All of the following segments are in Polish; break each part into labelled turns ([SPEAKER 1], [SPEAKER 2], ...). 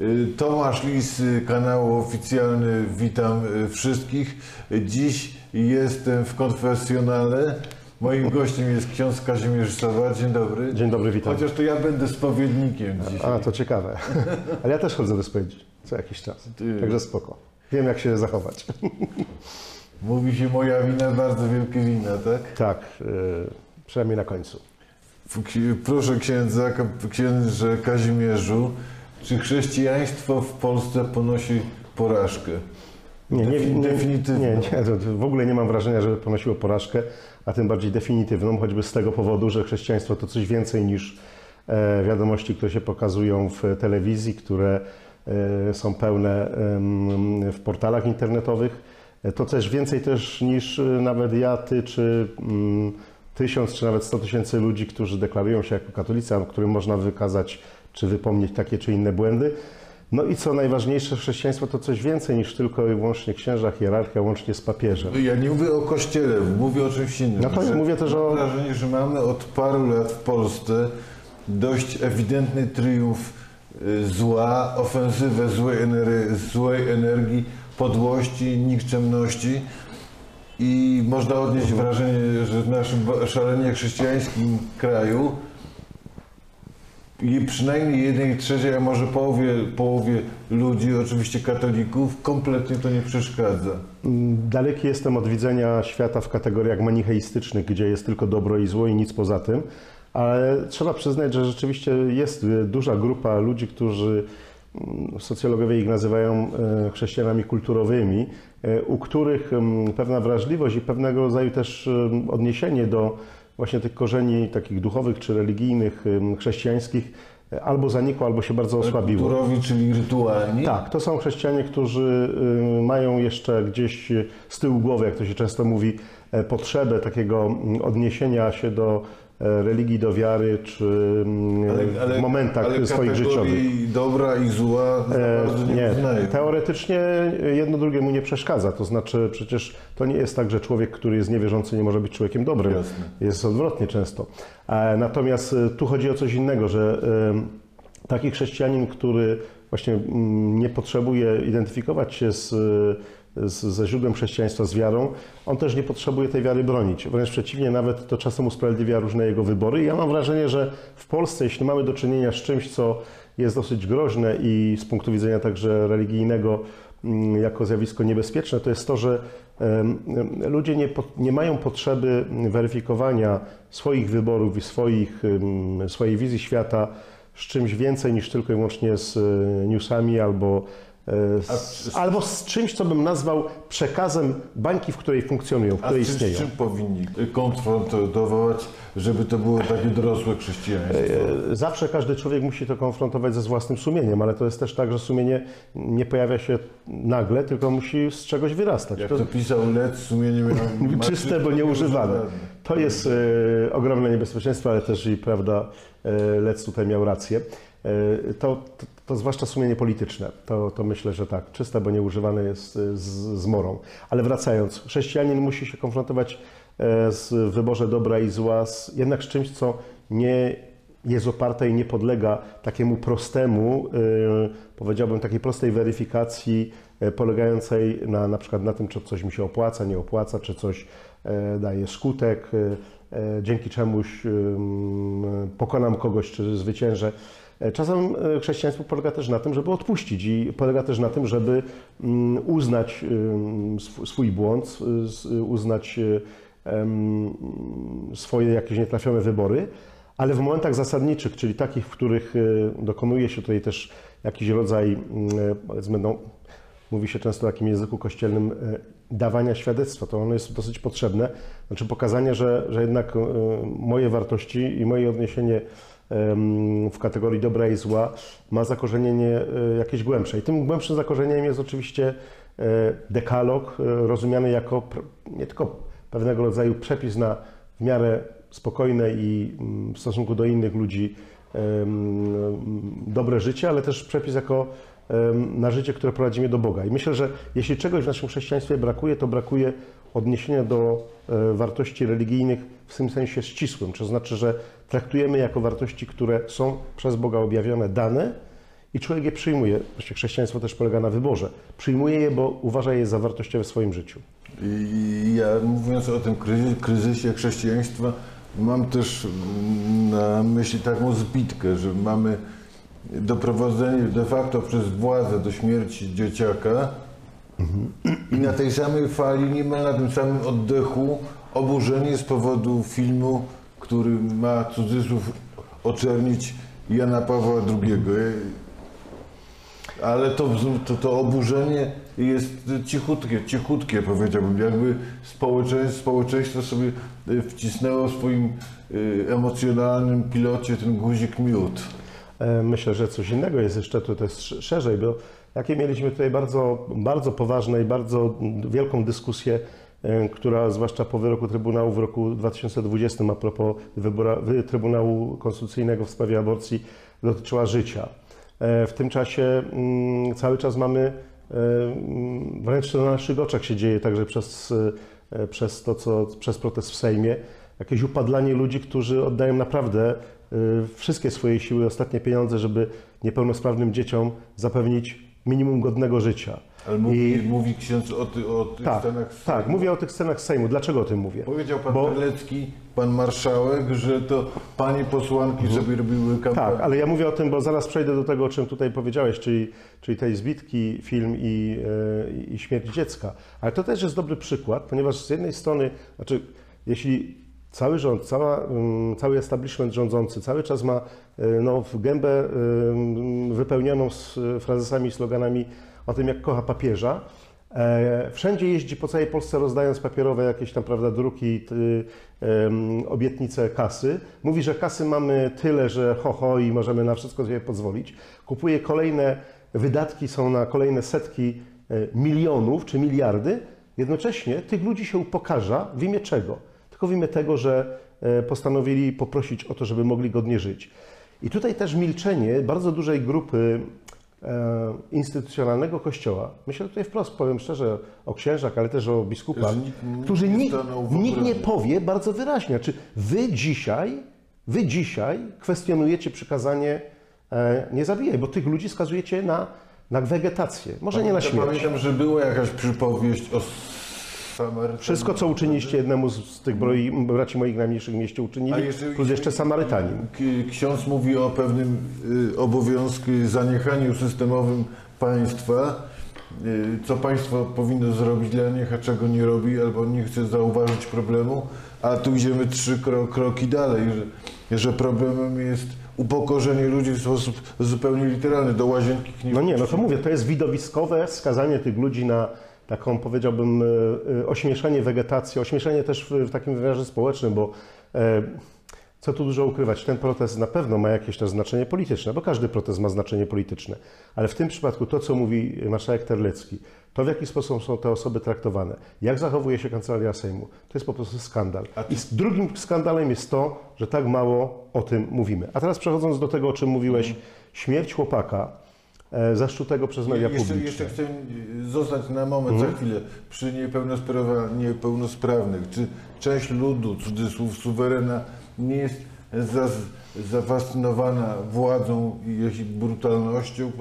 [SPEAKER 1] Y, Tomasz Lis, y, kanał oficjalny, witam y, wszystkich. Dziś jestem w konfesjonale. Moim gościem jest ksiądz Kazimierz Sowa. Dzień dobry.
[SPEAKER 2] Dzień dobry, witam.
[SPEAKER 1] Chociaż to ja będę spowiednikiem dzisiaj.
[SPEAKER 2] A, to ciekawe. Ale ja też chodzę do spowiedzi co jakiś czas. Także spoko. Wiem, jak się zachować.
[SPEAKER 1] Mówi się moja wina, bardzo wielkie wina, tak?
[SPEAKER 2] Tak, yy, przynajmniej na końcu.
[SPEAKER 1] Proszę księdza, księdze Kazimierzu, czy chrześcijaństwo w Polsce ponosi porażkę?
[SPEAKER 2] Nie, nie,
[SPEAKER 1] Defi-
[SPEAKER 2] nie,
[SPEAKER 1] definitywną.
[SPEAKER 2] Nie, nie, w ogóle nie mam wrażenia, żeby ponosiło porażkę, a tym bardziej definitywną, choćby z tego powodu, że chrześcijaństwo to coś więcej niż e, wiadomości, które się pokazują w telewizji, które e, są pełne w portalach internetowych. E, To też więcej też niż nawet ja, ty, czy mm, tysiąc, czy nawet sto tysięcy ludzi, którzy deklarują się jako katolicy, a którym można wykazać, czy wypomnieć takie czy inne błędy. No i co najważniejsze, chrześcijaństwo to coś więcej niż tylko i wyłącznie księża, hierarchia, łącznie z papieżem.
[SPEAKER 1] Ja nie mówię o kościele, mówię o czymś innym.
[SPEAKER 2] No to
[SPEAKER 1] Że
[SPEAKER 2] mówię też o-
[SPEAKER 1] Mam wrażenie, że mamy od paru lat w Polsce dość ewidentny triumf y, zła, ofensywę złej, ener- złej energii, podłości, nikczemności. I można odnieść wrażenie, że w naszym szalenie chrześcijańskim kraju i przynajmniej jednej trzeciej, a może połowie, połowie ludzi, oczywiście katolików, kompletnie to nie przeszkadza.
[SPEAKER 2] Daleki jestem od widzenia świata w kategoriach manicheistycznych, gdzie jest tylko dobro i zło i nic poza tym, ale trzeba przyznać, że rzeczywiście jest duża grupa ludzi, którzy mm, socjologowie ich nazywają e, chrześcijanami kulturowymi, e, u których mm, pewna wrażliwość i pewnego rodzaju też em, odniesienie do właśnie tych korzeni takich duchowych czy religijnych, chrześcijańskich e, albo zanikło, albo się bardzo osłabiło.
[SPEAKER 1] Kulturowi, czyli rytualni.
[SPEAKER 2] Tak, to są chrześcijanie, którzy y, mają jeszcze gdzieś y, z tyłu głowy, jak to się często mówi, e, potrzebę takiego mm, odniesienia się do religii, do wiary, czy mm, w momentach
[SPEAKER 1] ale
[SPEAKER 2] swoich życiowych.
[SPEAKER 1] dobra i zła
[SPEAKER 2] E,
[SPEAKER 1] bardzo nie,
[SPEAKER 2] teoretycznie jedno drugiemu nie przeszkadza. To znaczy, przecież to nie jest tak, że człowiek, który jest niewierzący, nie może być człowiekiem dobrym.
[SPEAKER 1] Jasne.
[SPEAKER 2] Jest odwrotnie często. E, Natomiast e, tu chodzi o coś innego, że e, taki chrześcijanin, który właśnie mm, nie potrzebuje identyfikować się z, e, z, ze źródłem chrześcijaństwa, z wiarą, on też nie potrzebuje tej wiary bronić. Wręcz przeciwnie, nawet to czasem usprawiedliwia różne jego wybory. I ja mam wrażenie, że w Polsce, jeśli mamy do czynienia z czymś, co jest dosyć groźne i z punktu widzenia także religijnego mm, jako zjawisko niebezpieczne, to jest to, że ludzie nie, nie mają potrzeby weryfikowania swoich wyborów i swoich, swojej wizji świata z czymś więcej niż tylko i wyłącznie z e, newsami albo, z,
[SPEAKER 1] A-
[SPEAKER 2] albo z czymś, co bym nazwał przekazem bańki, w której funkcjonują, w
[SPEAKER 1] A
[SPEAKER 2] której
[SPEAKER 1] z czym,
[SPEAKER 2] istnieją.
[SPEAKER 1] z czym powinni konfrontować, żeby to było takie dorosłe chrześcijaństwo?
[SPEAKER 2] E, Zawsze każdy człowiek musi to konfrontować ze własnym sumieniem, ale to jest też tak, że sumienie nie pojawia się nagle, tylko musi z czegoś wyrastać.
[SPEAKER 1] Jak
[SPEAKER 2] To
[SPEAKER 1] to pisał Lec, sumienie miał
[SPEAKER 2] czyste, bo nieużywane. To jest e, ogromne niebezpieczeństwo, ale też i prawda, e, Lec tutaj miał rację. E, to, to, to zwłaszcza sumienie polityczne. To, to myślę, że tak. Czyste, bo nieużywane jest e, z, z morą. Ale wracając, chrześcijanin musi się konfrontować z wyborze dobra i zła, z, jednak z czymś, co nie jest oparte i nie podlega takiemu prostemu, powiedziałbym, takiej prostej weryfikacji polegającej na, na przykład na tym, czy coś mi się opłaca, nie opłaca, czy coś daje skutek, e, e, dzięki czemuś em, pokonam kogoś, czy zwyciężę. E, Czasem e, chrześcijaństwo polega też na tym, żeby odpuścić i polega też na tym, żeby uznać swój błąd, s- uznać e, em, swoje jakieś nietrafione wybory, ale w momentach zasadniczych, czyli takich, w których e, dokonuje się tutaj też jakiś rodzaj, e, powiedzmy, no, mówi się często w takim języku kościelnym, e, dawania świadectwa. To ono jest dosyć potrzebne. Znaczy pokazanie, że, że jednak e, moje wartości i moje odniesienie w kategorii dobra i zła ma zakorzenienie e, jakieś głębsze. I tym głębszym zakorzeniem jest oczywiście e, dekalog, rozumiany jako nie tylko pewnego rodzaju przepis na w miarę spokojne i mm, w stosunku do innych ludzi dobre życie, ale też przepis jako na życie, które prowadzi mnie do Boga. I myślę, że jeśli czegoś w naszym chrześcijaństwie brakuje, to brakuje odniesienia do e, wartości religijnych w tym sensie ścisłym, to znaczy, że traktujemy jako wartości, które są przez Boga objawione, dane i człowiek je przyjmuje. Właściwie chrześcijaństwo też polega na wyborze. Przyjmuje je, bo uważa je za wartościowe w swoim życiu.
[SPEAKER 1] I ja mówiąc o tym kryzy- kryzysie chrześcijaństwa, mam też na myśli taką zbitkę, że mamy doprowadzenie de facto przez władzę do śmierci dzieciaka i na tej samej fali, niemal na tym samym oddechu oburzenie z powodu filmu, który ma cudzysłów oczernić Jana Pawła II. Ale to, to, to oburzenie jest cichutkie, cichutkie powiedziałbym, jakby społeczeństwo, społeczeństwo sobie y, wcisnęło w swoim y, emocjonalnym pilocie ten guzik miód.
[SPEAKER 2] E, Myślę, że coś innego jest jeszcze tutaj sz- szerzej, bo jakie mieliśmy tutaj bardzo, bardzo poważne i bardzo wielką dyskusję, e, która zwłaszcza po wyroku Trybunału w roku 2020 a propos wybora, wy- Trybunału Konstytucyjnego w sprawie aborcji dotyczyła życia. E, W tym czasie mm, cały czas mamy, mm, wręcz na naszych oczach się dzieje, także przez, przez to, co, przez protest w Sejmie, jakieś upadlanie ludzi, którzy oddają naprawdę wszystkie swoje siły, ostatnie pieniądze, żeby niepełnosprawnym dzieciom zapewnić minimum godnego życia.
[SPEAKER 1] Ale mówi,
[SPEAKER 2] I-
[SPEAKER 1] mówi ksiądz o, ty, o tych
[SPEAKER 2] Tak,
[SPEAKER 1] scenach.
[SPEAKER 2] tak,
[SPEAKER 1] Sejmu.
[SPEAKER 2] mówię o tych scenach Sejmu. Dlaczego o tym mówię?
[SPEAKER 1] Powiedział pan
[SPEAKER 2] Bo-
[SPEAKER 1] Terlecki, pan marszałek, że to panie posłanki sobie robiły kampanię.
[SPEAKER 2] Tak, ale ja mówię o tym, bo zaraz przejdę do tego, o czym tutaj powiedziałeś, czyli, czyli tej zbitki, film i, e, i śmierć dziecka. Ale to też jest dobry przykład, ponieważ z jednej strony, znaczy, jeśli cały rząd, cała, mm, cały establishment rządzący cały czas ma e, no, w gębę e, wypełnioną z frazesami i sloganami o tym, jak kocha papieża, E, Wszędzie jeździ po całej Polsce rozdając papierowe jakieś tam, prawda, druki, ty, em, obietnice kasy. Mówi, że kasy mamy tyle, że ho, ho i możemy na wszystko sobie pozwolić. Kupuje kolejne, wydatki są na kolejne setki milionów czy miliardy. Jednocześnie tych ludzi się upokarza w imię czego? Tylko w imię tego, że e, postanowili poprosić o to, żeby mogli godnie żyć. I tutaj też milczenie bardzo dużej grupy e, instytucjonalnego kościoła, myślę tutaj wprost, powiem szczerze, o księżach, ale też o biskupach,
[SPEAKER 1] nikt-
[SPEAKER 2] którzy nikt, nikt nie powie bardzo wyraźnie, znaczy wy dzisiaj, wy dzisiaj kwestionujecie przykazanie e, nie zabijaj, bo tych ludzi skazujecie na, na wegetację, może nie na śmierć.
[SPEAKER 1] Pamiętam, że była jakaś przypowieść o
[SPEAKER 2] Wszystko, co uczyniliście jednemu z, z tych broi, braci moich najmniejszych mieście uczynili,
[SPEAKER 1] jeszcze-
[SPEAKER 2] plus jeszcze Samarytanin.
[SPEAKER 1] Ksiądz mówi o pewnym y, obowiązku, zaniechaniu systemowym państwa, y, co państwo powinno zrobić dla nich, a czego nie robi, albo nie chce zauważyć problemu, a tu idziemy trzy kro, kroki dalej, że, że problemem jest upokorzenie ludzi w sposób zupełnie literalny, do łazienki nie
[SPEAKER 2] No nie, no to mówię, to jest widowiskowe skazanie tych ludzi na taką, powiedziałbym, e, e, ośmieszanie wegetacji, ośmieszenie też w, takim wymiarze społecznym, bo e, co tu dużo ukrywać, ten protest na pewno ma jakieś też znaczenie polityczne, bo każdy protest ma znaczenie polityczne, ale w tym przypadku to, co mówi marszałek Terlecki, to w jaki sposób są te osoby traktowane, jak zachowuje się Kancelaria Sejmu, to jest po prostu skandal. I drugim skandalem jest to, że tak mało o tym mówimy. A teraz przechodząc do tego, o czym mówiłeś, śmierć chłopaka, zaszczutego przez media
[SPEAKER 1] jeszcze,
[SPEAKER 2] publiczne.
[SPEAKER 1] jeszcze chcę y, zostać na moment, za chwilę, przy niepełnospra- niepełnosprawnych. Czy część ludu, cudzysłów, suwerena nie jest za, zafascynowana władzą i jej brutalnością?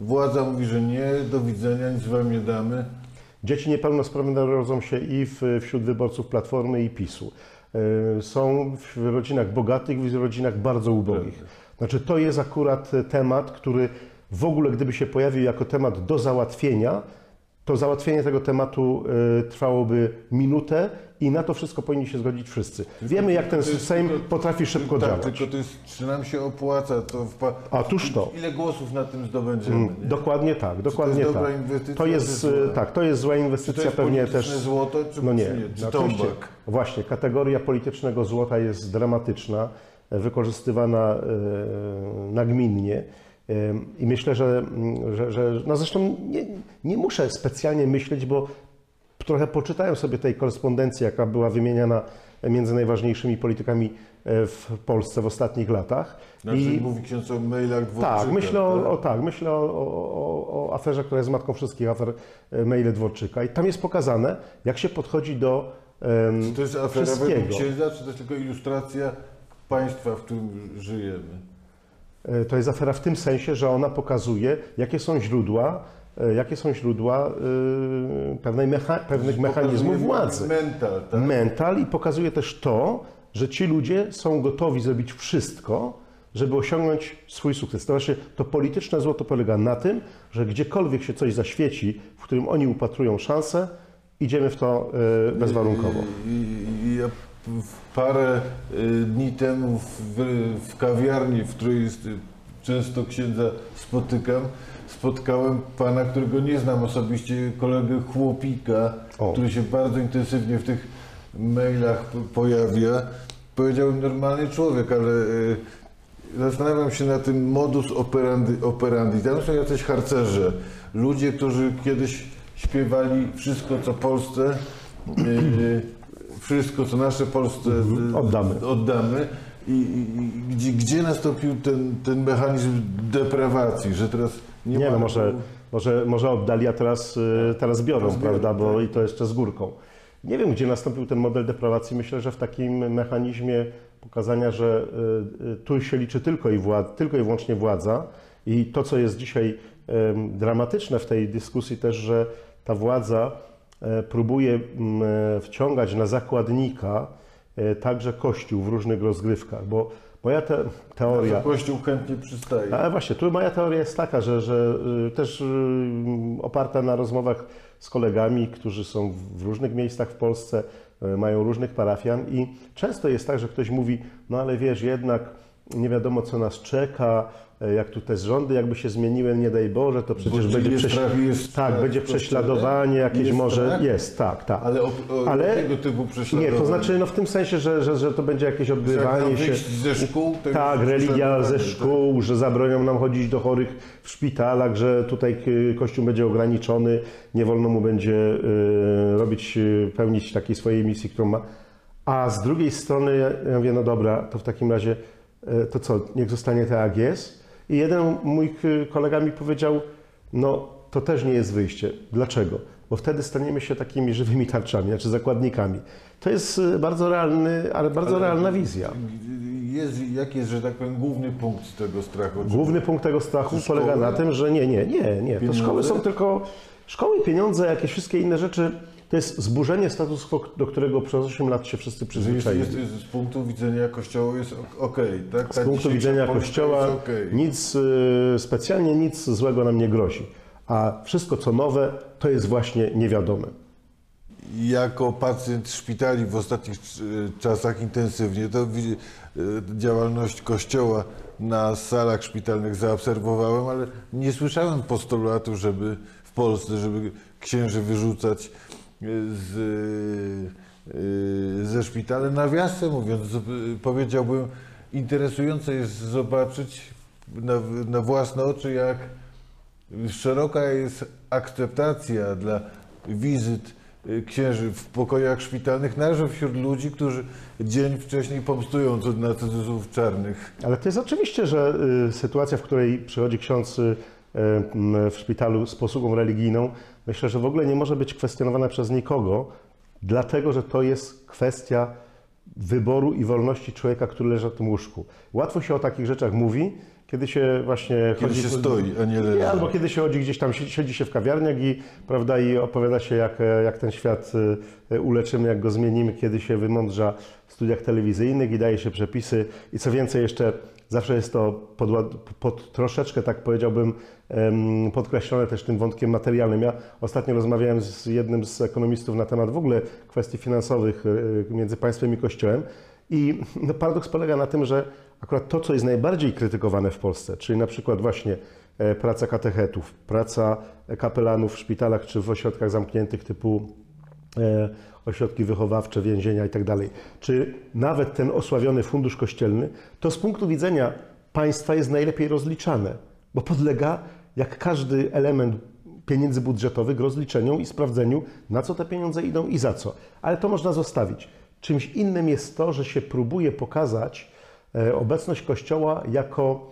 [SPEAKER 1] Władza mówi, że nie, do widzenia, nic wam nie damy.
[SPEAKER 2] Dzieci niepełnosprawne rodzą się i wśród wyborców Platformy i PiSu. E, Są w rodzinach bogatych i w rodzinach bardzo ubogich. Znaczy to jest akurat temat, który w ogóle gdyby się pojawił jako temat do załatwienia, to załatwienie tego tematu e, trwałoby minutę i na to wszystko powinni się zgodzić wszyscy. Wiemy jak ten
[SPEAKER 1] to jest
[SPEAKER 2] Sejm
[SPEAKER 1] tylko-
[SPEAKER 2] potrafi szybko
[SPEAKER 1] tak,
[SPEAKER 2] działać.
[SPEAKER 1] tylko to jest, czy nam się opłaca, to wpa-
[SPEAKER 2] Otóż to.
[SPEAKER 1] Ile głosów na tym zdobędziemy? nie?
[SPEAKER 2] Dokładnie tak, dokładnie tak. To
[SPEAKER 1] czy
[SPEAKER 2] jest,
[SPEAKER 1] zła?
[SPEAKER 2] e, tak, to jest zła
[SPEAKER 1] to
[SPEAKER 2] inwestycja
[SPEAKER 1] jest
[SPEAKER 2] pewnie też.
[SPEAKER 1] złoto, czy,
[SPEAKER 2] No nie,
[SPEAKER 1] czy, nie? czy
[SPEAKER 2] no oczywiście. Właśnie, kategoria politycznego złota jest dramatyczna, wykorzystywana e, nagminnie. I myślę, że, mm, że, że no zresztą nie, nie muszę specjalnie myśleć, bo trochę poczytałem sobie tej korespondencji, jaka była wymieniana między najważniejszymi politykami e, w Polsce w ostatnich latach.
[SPEAKER 1] Znaczy,
[SPEAKER 2] I-
[SPEAKER 1] mówi ksiądz o mailach Dworczyka.
[SPEAKER 2] tak, myślę o, o, tak, myślę o, o, o, aferze, która jest matką wszystkich afer e, maile Dworczyka. I tam jest pokazane, jak się podchodzi do em,
[SPEAKER 1] Czy to jest afera według księdza, czy to jest tylko ilustracja państwa, w którym żyjemy?
[SPEAKER 2] E, To jest afera w tym sensie, że ona pokazuje, jakie są źródła, e, jakie są źródła e, pewnej mecha, pewnych mechanizmów władzy.
[SPEAKER 1] Mental, tak?
[SPEAKER 2] Mental i pokazuje też to, że ci ludzie są gotowi zrobić wszystko, żeby osiągnąć swój sukces. To znaczy, to polityczne zło to polega na tym, że gdziekolwiek się coś zaświeci, w którym oni upatrują szansę, idziemy w to e, bezwarunkowo.
[SPEAKER 1] I ja parę y, dni temu w, w kawiarni, w której y, często księdza spotykam, spotkałem pana, którego nie znam osobiście, kolegę Chłopika,
[SPEAKER 2] O.
[SPEAKER 1] który się bardzo intensywnie w tych mailach pojawia. Powiedziałbym normalny człowiek, ale y, zastanawiam się na tym modus operandi. operandi. Tam są jacyś harcerze, ludzie, którzy kiedyś śpiewali wszystko, co Polsce, y, wszystko, co nasze Polsce y,
[SPEAKER 2] Oddamy.
[SPEAKER 1] oddamy. I, i, gdzie, gdzie nastąpił ten, ten mechanizm deprawacji, że teraz nie,
[SPEAKER 2] Nie
[SPEAKER 1] ma...
[SPEAKER 2] no, może, może, może oddali, a teraz, y, teraz biorą,
[SPEAKER 1] Teraz biorą,
[SPEAKER 2] prawda, bo
[SPEAKER 1] tak.
[SPEAKER 2] i to jeszcze z górką. Nie wiem, gdzie nastąpił ten model deprawacji. Myślę, że w takim mechanizmie pokazania, że y, y, tu się liczy tylko i, władz, tylko i wyłącznie władza i to, co jest dzisiaj dramatyczne w tej dyskusji też, że ta władza e, próbuje m, e, wciągać na zakładnika e, także Kościół w różnych rozgrywkach, bo moja te, teoria...
[SPEAKER 1] Kościół chętnie przystaje.
[SPEAKER 2] Ale właśnie, tu moja teoria jest taka, że, że y, też y, oparta na rozmowach z kolegami, którzy są w różnych miejscach w Polsce, y, mają różnych parafian i często jest tak, że ktoś mówi, no ale wiesz, jednak nie wiadomo co nas czeka, jak tu te rządy jakby się zmieniły, nie daj Boże, to przecież
[SPEAKER 1] Bo
[SPEAKER 2] będzie,
[SPEAKER 1] jest
[SPEAKER 2] prześ...
[SPEAKER 1] strach, jest
[SPEAKER 2] tak,
[SPEAKER 1] strach
[SPEAKER 2] będzie prześladowanie jakieś
[SPEAKER 1] Jest
[SPEAKER 2] może,
[SPEAKER 1] strach?
[SPEAKER 2] jest, tak, tak.
[SPEAKER 1] Ale o, o
[SPEAKER 2] Ale-
[SPEAKER 1] jakiego typu
[SPEAKER 2] Nie,
[SPEAKER 1] prześladowanie?
[SPEAKER 2] to znaczy no w tym sensie, że, że, że to będzie jakieś
[SPEAKER 1] Jak
[SPEAKER 2] odbywanie się...
[SPEAKER 1] ze szkół,
[SPEAKER 2] Tak, religia ze
[SPEAKER 1] prześladowanie,
[SPEAKER 2] szkół, że zabronią nam chodzić do chorych w szpitalach, że tutaj Kościół będzie ograniczony, nie wolno mu będzie y, robić, y, pełnić takiej swojej misji, którą ma. A z drugiej strony ja, mówię, no dobra, to w takim razie y, to co, niech zostanie tak jak jest. I jeden mój kolega mi powiedział, no to też nie jest wyjście. Dlaczego? Bo wtedy staniemy się takimi żywymi tarczami, znaczy zakładnikami. To jest y, bardzo realny, ale bardzo
[SPEAKER 1] Ale-
[SPEAKER 2] realna wizja.
[SPEAKER 1] Jest, jaki jest, że tak powiem, główny punkt tego strachu?
[SPEAKER 2] Główny punkt tego strachu polega na tym, że nie, nie, nie, nie. To szkoły są tylko. Szkoły, pieniądze, jakieś wszystkie inne rzeczy, to jest zburzenie status quo, do którego przez 8 lat się wszyscy przyzwyczaili.
[SPEAKER 1] jest, jest, z punktu widzenia Kościoła jest ok, tak?
[SPEAKER 2] Z punktu widzenia Kościoła
[SPEAKER 1] okej.
[SPEAKER 2] nic, y, specjalnie nic złego nam nie grozi. A wszystko, co nowe, to jest właśnie niewiadome.
[SPEAKER 1] Jako pacjent szpitali w ostatnich e, czasach intensywnie, to e, działalność Kościoła na salach szpitalnych zaobserwowałem, ale nie słyszałem postulatu, żeby w Polsce, żeby księży wyrzucać z, e, ze szpitala. Nawiasem mówiąc, powiedziałbym, interesujące jest zobaczyć na, na własne oczy, jak szeroka jest akceptacja dla wizyt y, księży w pokojach szpitalnych, nawet wśród ludzi, którzy dzień wcześniej pomstują na cudzysłów czarnych.
[SPEAKER 2] Ale to jest oczywiście, że y, sytuacja, w której przychodzi ksiądz y, w szpitalu z posługą religijną, myślę, że w ogóle nie może być kwestionowana przez nikogo, dlatego że to jest kwestia wyboru i wolności człowieka, który leży na tym łóżku. Łatwo się o takich rzeczach mówi, kiedy się właśnie
[SPEAKER 1] Kiedy
[SPEAKER 2] chodzi...
[SPEAKER 1] się stoi, a nie leży.
[SPEAKER 2] Albo kiedy się chodzi gdzieś tam, siedzi się w kawiarniach i, prawda, i opowiada się, jak, e, jak ten świat e, uleczymy, jak go zmienimy, kiedy się wymądrza w studiach telewizyjnych i daje się przepisy. I co więcej, jeszcze zawsze jest to pod, pod troszeczkę, tak powiedziałbym, podkreślone też tym wątkiem materialnym. Ja ostatnio rozmawiałem z jednym z ekonomistów na temat w ogóle kwestii finansowych e, między państwem i Kościołem. I no, paradoks polega na tym, że akurat to, co jest najbardziej krytykowane w Polsce, czyli na przykład właśnie e, praca katechetów, praca kapelanów w szpitalach czy w ośrodkach zamkniętych typu e, ośrodki wychowawcze, więzienia itd., czy nawet ten osławiony fundusz kościelny, to z punktu widzenia państwa jest najlepiej rozliczane, bo podlega, jak każdy element pieniędzy budżetowych, rozliczeniom i sprawdzeniu, na co te pieniądze idą i za co. Ale to można zostawić. Czymś innym jest to, że się próbuje pokazać obecność Kościoła jako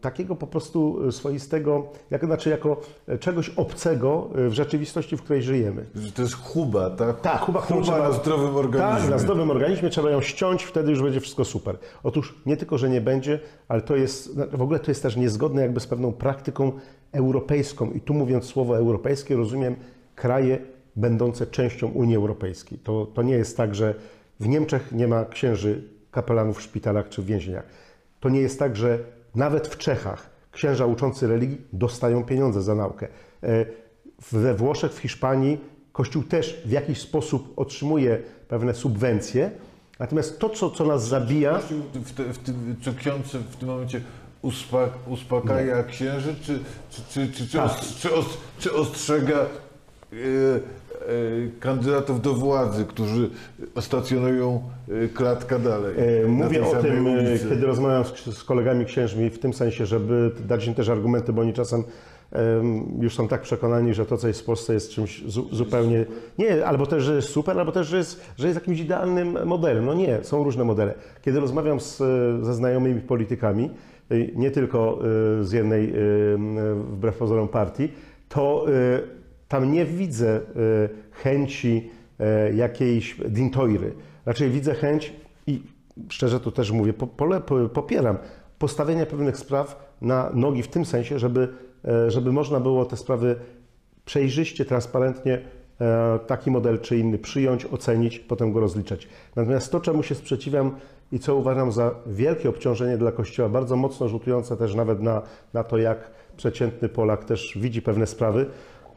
[SPEAKER 2] takiego po prostu swoistego, jak, znaczy jako czegoś obcego w rzeczywistości, w której żyjemy.
[SPEAKER 1] To jest chuba, tak?
[SPEAKER 2] Tak, chuba,
[SPEAKER 1] chuba
[SPEAKER 2] trzeba-
[SPEAKER 1] na zdrowym organizmie.
[SPEAKER 2] Tak, na zdrowym organizmie trzeba ją ściąć, wtedy już będzie wszystko super. Otóż nie tylko, że nie będzie, ale to jest, w ogóle to jest też niezgodne jakby z pewną praktyką europejską. I tu mówiąc słowo europejskie, rozumiem kraje będące częścią Unii Europejskiej. To, to nie jest tak, że w Niemczech nie ma księży kapelanów w szpitalach czy w więzieniach. To nie jest tak, że nawet w Czechach księża uczący religii dostają pieniądze za naukę. E, We Włoszech, w Hiszpanii Kościół też w jakiś sposób otrzymuje pewne subwencje, natomiast to, co, co nas zabija,
[SPEAKER 1] Kościół w te, w tym, czy ksiądz w tym momencie uspa, uspokaja księży, czy, czy, czy, czy, czy,
[SPEAKER 2] Tak.
[SPEAKER 1] os, czy, os, czy ostrzega e, kandydatów do władzy, którzy stacjonują e, klatka dalej?
[SPEAKER 2] E, Mówię o tym, e,
[SPEAKER 1] ulicy?
[SPEAKER 2] kiedy rozmawiam z, z kolegami księżmi, w tym sensie, żeby dać im też argumenty, bo oni czasem em, już są tak przekonani, że to, co jest w Polsce, jest czymś zu, zupełnie. Nie, albo też, że jest super, albo też, że jest, że jest jakimś idealnym modelem. No nie, są różne modele. Kiedy rozmawiam z, e, ze znajomymi politykami, e, nie tylko e, z jednej, e, wbrew pozorom, partii, to e, tam nie widzę e, chęci e, jakiejś dintoiry. Raczej widzę chęć i szczerze to też mówię, popieram postawienia pewnych spraw na nogi w tym sensie, żeby, e, żeby można było te sprawy przejrzyście, transparentnie e, taki model czy inny przyjąć, ocenić, potem go rozliczać. Natomiast to, czemu się sprzeciwiam i co uważam za wielkie obciążenie dla Kościoła, bardzo mocno rzutujące też nawet na, na to, jak przeciętny Polak też widzi pewne sprawy,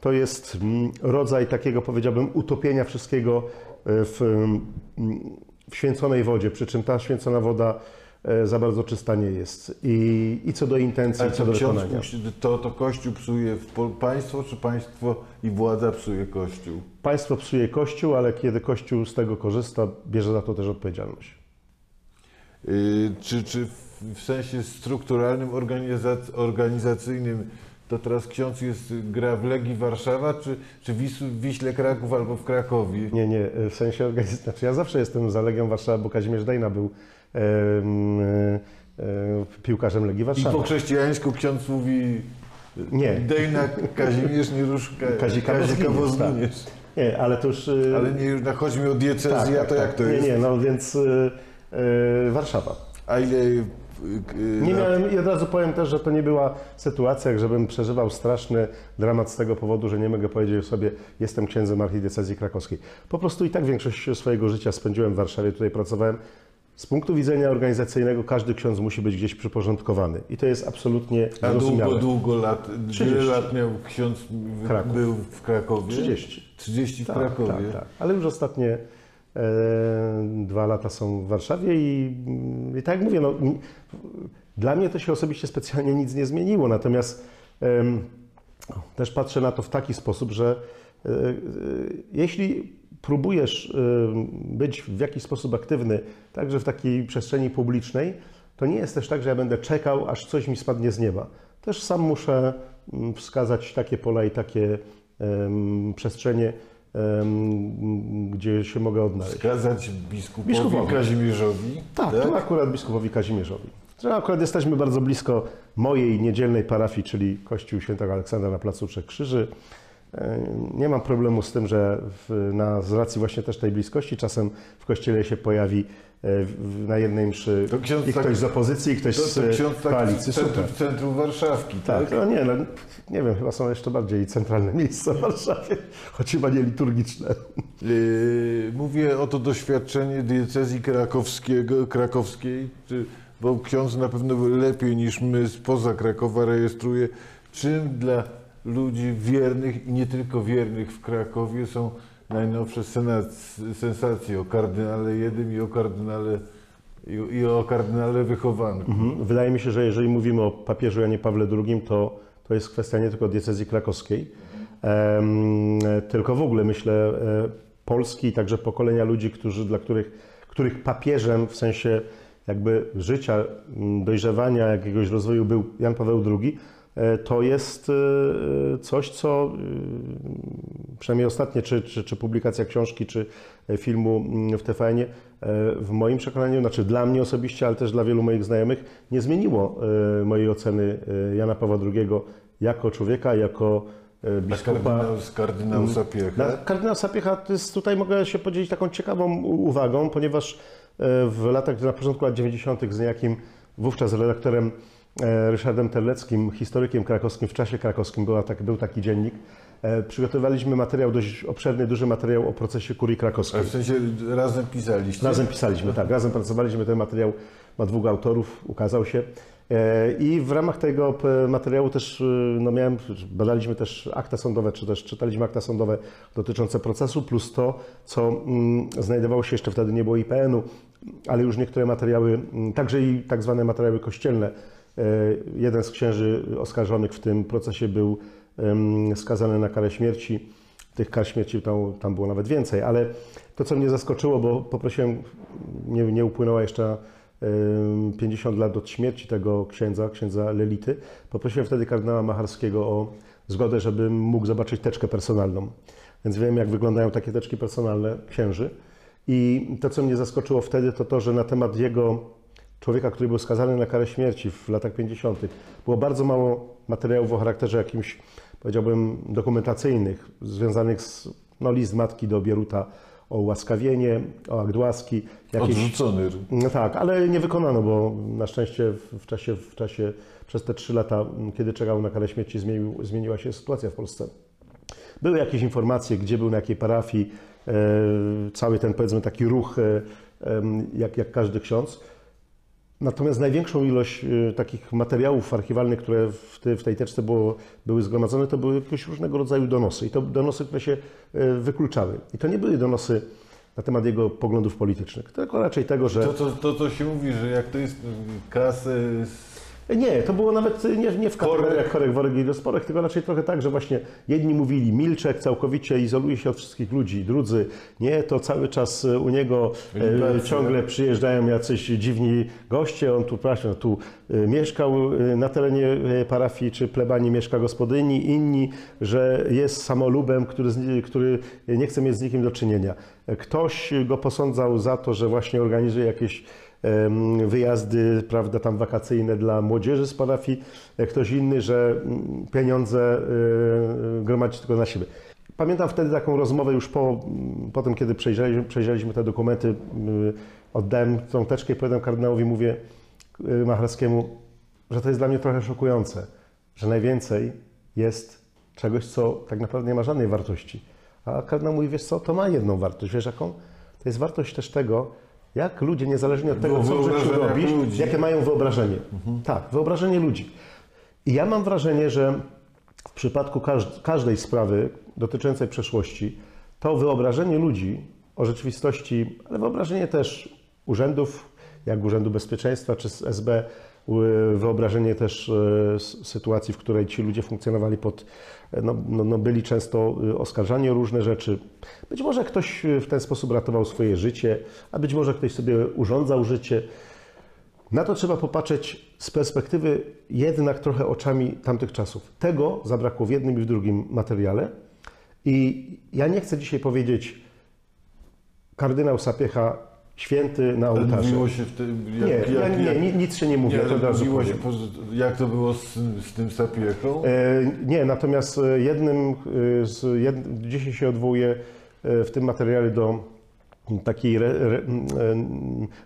[SPEAKER 2] to jest mm, rodzaj takiego, powiedziałbym, utopienia wszystkiego e, w, mm, w święconej wodzie, przy czym ta święcona woda e, za bardzo czysta nie jest. I, i co do intencji, i co
[SPEAKER 1] to
[SPEAKER 2] do wykonania.
[SPEAKER 1] to, to Kościół psuje państwo, czy państwo i władza psuje Kościół?
[SPEAKER 2] Państwo psuje Kościół, ale kiedy Kościół z tego korzysta, bierze za to też odpowiedzialność.
[SPEAKER 1] Y, czy, czy w- sensie strukturalnym, organizac- organizacyjnym to teraz ksiądz jest, gra w Legii Warszawa, czy, czy Wisł, w Wiśle Kraków albo w Krakowie?
[SPEAKER 2] Nie, nie, w sensie organizacji. Znaczy ja zawsze jestem za Legią Warszawa, bo Kazimierz Dejna był e, e, piłkarzem Legii
[SPEAKER 1] I
[SPEAKER 2] Warszawa.
[SPEAKER 1] po chrześcijańsku ksiądz mówi
[SPEAKER 2] Nie.
[SPEAKER 1] Dejna Kazimierz Nieruszka,
[SPEAKER 2] Kazika
[SPEAKER 1] Kazika
[SPEAKER 2] Woźnieniec,
[SPEAKER 1] Woźnieniec.
[SPEAKER 2] Nie, ale to już... e,
[SPEAKER 1] Ale nie, już na- chodzi mi o diecezję, a to jak to
[SPEAKER 2] nie,
[SPEAKER 1] jest?
[SPEAKER 2] Nie, no więc e, e, Warszawa.
[SPEAKER 1] A ile... y, y,
[SPEAKER 2] Nie
[SPEAKER 1] lat-
[SPEAKER 2] miałem, i od razu powiem też, że to nie była sytuacja, żebym przeżywał straszny dramat z tego powodu, że nie mogę powiedzieć sobie, jestem księdzem archidiecezji krakowskiej. Po prostu i tak większość swojego życia spędziłem w Warszawie, tutaj pracowałem. Z punktu widzenia organizacyjnego każdy ksiądz musi być gdzieś przyporządkowany i to jest absolutnie
[SPEAKER 1] A długo,
[SPEAKER 2] zrozumiałe.
[SPEAKER 1] długo lat,
[SPEAKER 2] 30.
[SPEAKER 1] wiele lat miał ksiądz, w-
[SPEAKER 2] Kraków.
[SPEAKER 1] był w Krakowie?
[SPEAKER 2] 30.
[SPEAKER 1] 30 w
[SPEAKER 2] Tak,
[SPEAKER 1] Krakowie.
[SPEAKER 2] tak, tak. Ale już ostatnie dwa lata są w Warszawie i, mm, i tak jak mówię, no, dla mnie to się osobiście specjalnie nic nie zmieniło, natomiast też patrzę na to w taki sposób, że e, e, jeśli próbujesz być w jakiś sposób aktywny, także w takiej przestrzeni publicznej, to nie jest też tak, że ja będę czekał, aż coś mi spadnie z nieba. Też sam muszę mm, wskazać takie pola i takie przestrzenie, gdzie się mogę odnaleźć.
[SPEAKER 1] Wskazać biskupowi,
[SPEAKER 2] Biskupowi.
[SPEAKER 1] Kazimierzowi.
[SPEAKER 2] Tak, to akurat biskupowi Kazimierzowi. Że akurat jesteśmy bardzo blisko mojej niedzielnej parafii, czyli Kościół Świętego Aleksandra na Placu Trzech Krzyży. Nie mam problemu z tym, że w, na, z racji właśnie też tej bliskości czasem w kościele się pojawi na jednej mszy
[SPEAKER 1] To ksiądz
[SPEAKER 2] i
[SPEAKER 1] tak-
[SPEAKER 2] ktoś z opozycji, i ktoś
[SPEAKER 1] To,
[SPEAKER 2] z
[SPEAKER 1] to ksiądz tak w
[SPEAKER 2] koalicji.
[SPEAKER 1] centrum, w centrum Warszawki, tak?
[SPEAKER 2] Tak, no nie, no, nie wiem, chyba są jeszcze bardziej centralne miejsca w Warszawie, choć chyba nie liturgiczne.
[SPEAKER 1] Yy, mówię o to doświadczenie diecezji krakowskiego, krakowskiej, bo ksiądz na pewno lepiej niż my spoza Krakowa rejestruje, czym dla ludzi wiernych i nie tylko wiernych w Krakowie są najnowsze sensacje o kardynale jednym i o kardynale, i, i o kardynale wychowanku.
[SPEAKER 2] Mhm. Wydaje mi się, że jeżeli mówimy o papieżu Janie Pawle II, to, to jest kwestia nie tylko diecezji krakowskiej, em, tylko w ogóle myślę e, Polski i także pokolenia ludzi, którzy, dla których, których papieżem w sensie jakby życia, dojrzewania, jakiegoś rozwoju był Jan Paweł II, to jest e, coś, co e, przynajmniej ostatnie, czy, czy, czy publikacja książki, czy e, filmu mm, w TVN-ie, e, w moim przekonaniu, znaczy dla mnie osobiście, ale też dla wielu moich znajomych, nie zmieniło e, mojej oceny e, Jana Pawła II jako człowieka, jako e, biskupa.
[SPEAKER 1] kardynał, kardynał Sapiecha.
[SPEAKER 2] Na kardynał Sapiecha to jest, tutaj mogę się podzielić taką ciekawą uwagą, ponieważ e, w latach, na początku lat 90. z niejakim wówczas redaktorem e, Ryszardem Terleckim, historykiem krakowskim, w czasie krakowskim była tak, był taki dziennik, e, przygotowywaliśmy materiał, dość obszerny, duży materiał o procesie kurii krakowskiej.
[SPEAKER 1] A w sensie razem pisaliście?
[SPEAKER 2] Razem pisaliśmy, tak, razem pracowaliśmy. Ten materiał ma dwóch autorów, ukazał się. E, I w ramach tego materiału też e, no miałem, badaliśmy też akta sądowe, czy też czytaliśmy akta sądowe dotyczące procesu, plus to, co mm, znajdowało się jeszcze wtedy, nie było IPN-u, ale już niektóre materiały, mm, także i tak zwane materiały kościelne. E, Jeden z księży oskarżonych w tym procesie był skazany na karę śmierci. Tych kar śmierci tam, tam było nawet więcej, ale to, co mnie zaskoczyło, bo poprosiłem, nie, nie upłynęła jeszcze em, 50 lat od śmierci tego księdza, księdza Lelity, poprosiłem wtedy kardynała Macharskiego o zgodę, żebym mógł zobaczyć teczkę personalną. Więc wiem, jak wyglądają takie teczki personalne księży. I to, co mnie zaskoczyło wtedy, to to, że na temat jego człowieka, który był skazany na karę śmierci w latach 50., było bardzo mało materiałów o charakterze jakimś, powiedziałbym, dokumentacyjnych, związanych z no, list matki do Bieruta o łaskawienie, o akt łaski. Jakieś,
[SPEAKER 1] Odrzucony.
[SPEAKER 2] no tak, ale nie wykonano, bo na szczęście w czasie, w czasie przez te trzy lata, kiedy czekał na karę śmierci, zmienił, zmieniła się sytuacja w Polsce. Były jakieś informacje, gdzie był, na jakiej parafii, e, cały ten powiedzmy taki ruch, e, em, jak, jak każdy ksiądz. Natomiast największą ilość e, takich materiałów archiwalnych, które w, ty, w tej teczce było, były zgromadzone, to były jakieś różnego rodzaju donosy. I to donosy, które się e, wykluczały. I to nie były donosy na temat jego poglądów politycznych, tylko raczej tego, że...
[SPEAKER 1] To, to się mówi, że jak to jest kasy z
[SPEAKER 2] Nie, to było nawet nie, nie w kategoriach chorek, worek i rozporek, tylko raczej trochę tak, że właśnie jedni mówili Milczek całkowicie izoluje się od wszystkich ludzi, drudzy. Nie, to cały czas u niego e, ciągle przyjeżdżają jacyś dziwni goście, on tu, proszę, tu mieszkał na terenie parafii czy plebanii mieszka gospodyni, inni, że jest samolubem, który, który nie chce mieć z nikim do czynienia. Ktoś go posądzał za to, że właśnie organizuje jakieś wyjazdy, prawda, tam wakacyjne dla młodzieży z parafii, e, ktoś inny, że mm, pieniądze y, gromadzi tylko na siebie. Pamiętam wtedy taką rozmowę już po, mm, po tym, kiedy przejrzeliśmy, przejrzeliśmy te dokumenty, oddałem tą teczkę i powiedziałem kardynałowi, mówię Macharskiemu, że to jest dla mnie trochę szokujące, że najwięcej jest czegoś, co tak naprawdę nie ma żadnej wartości. A kardynał mówi, wiesz co, to ma jedną wartość, wiesz jaką? To jest wartość też tego, jak ludzie, niezależnie od tego, co w życiu robisz,
[SPEAKER 1] ludzi.
[SPEAKER 2] jakie mają wyobrażenie. Tak, wyobrażenie ludzi. I ja mam wrażenie, że w przypadku każ- każdej sprawy dotyczącej przeszłości, to wyobrażenie ludzi o rzeczywistości, ale wyobrażenie też urzędów, jak Urzędu Bezpieczeństwa czy SB, wyobrażenie też s- sytuacji, w której ci ludzie funkcjonowali pod, e, no, no, no byli często e, oskarżani o różne rzeczy. Być może ktoś w ten sposób ratował swoje życie, a być może ktoś sobie urządzał życie. Na to trzeba popatrzeć z perspektywy jednak trochę oczami tamtych czasów. Tego zabrakło w jednym i w drugim materiale. I ja nie chcę dzisiaj powiedzieć kardynał Sapiecha święty na ołtarzu.
[SPEAKER 1] mówiło się w tym,
[SPEAKER 2] Nie,
[SPEAKER 1] jak,
[SPEAKER 2] ja,
[SPEAKER 1] jak,
[SPEAKER 2] nie,
[SPEAKER 1] jak,
[SPEAKER 2] ni- nic się nie mówi,
[SPEAKER 1] nie, się, jak to było z, z tym sapiechą?
[SPEAKER 2] E, Nie, natomiast e, jednym e, z, jed, dzisiaj się odwołuję e, w tym materiale do e,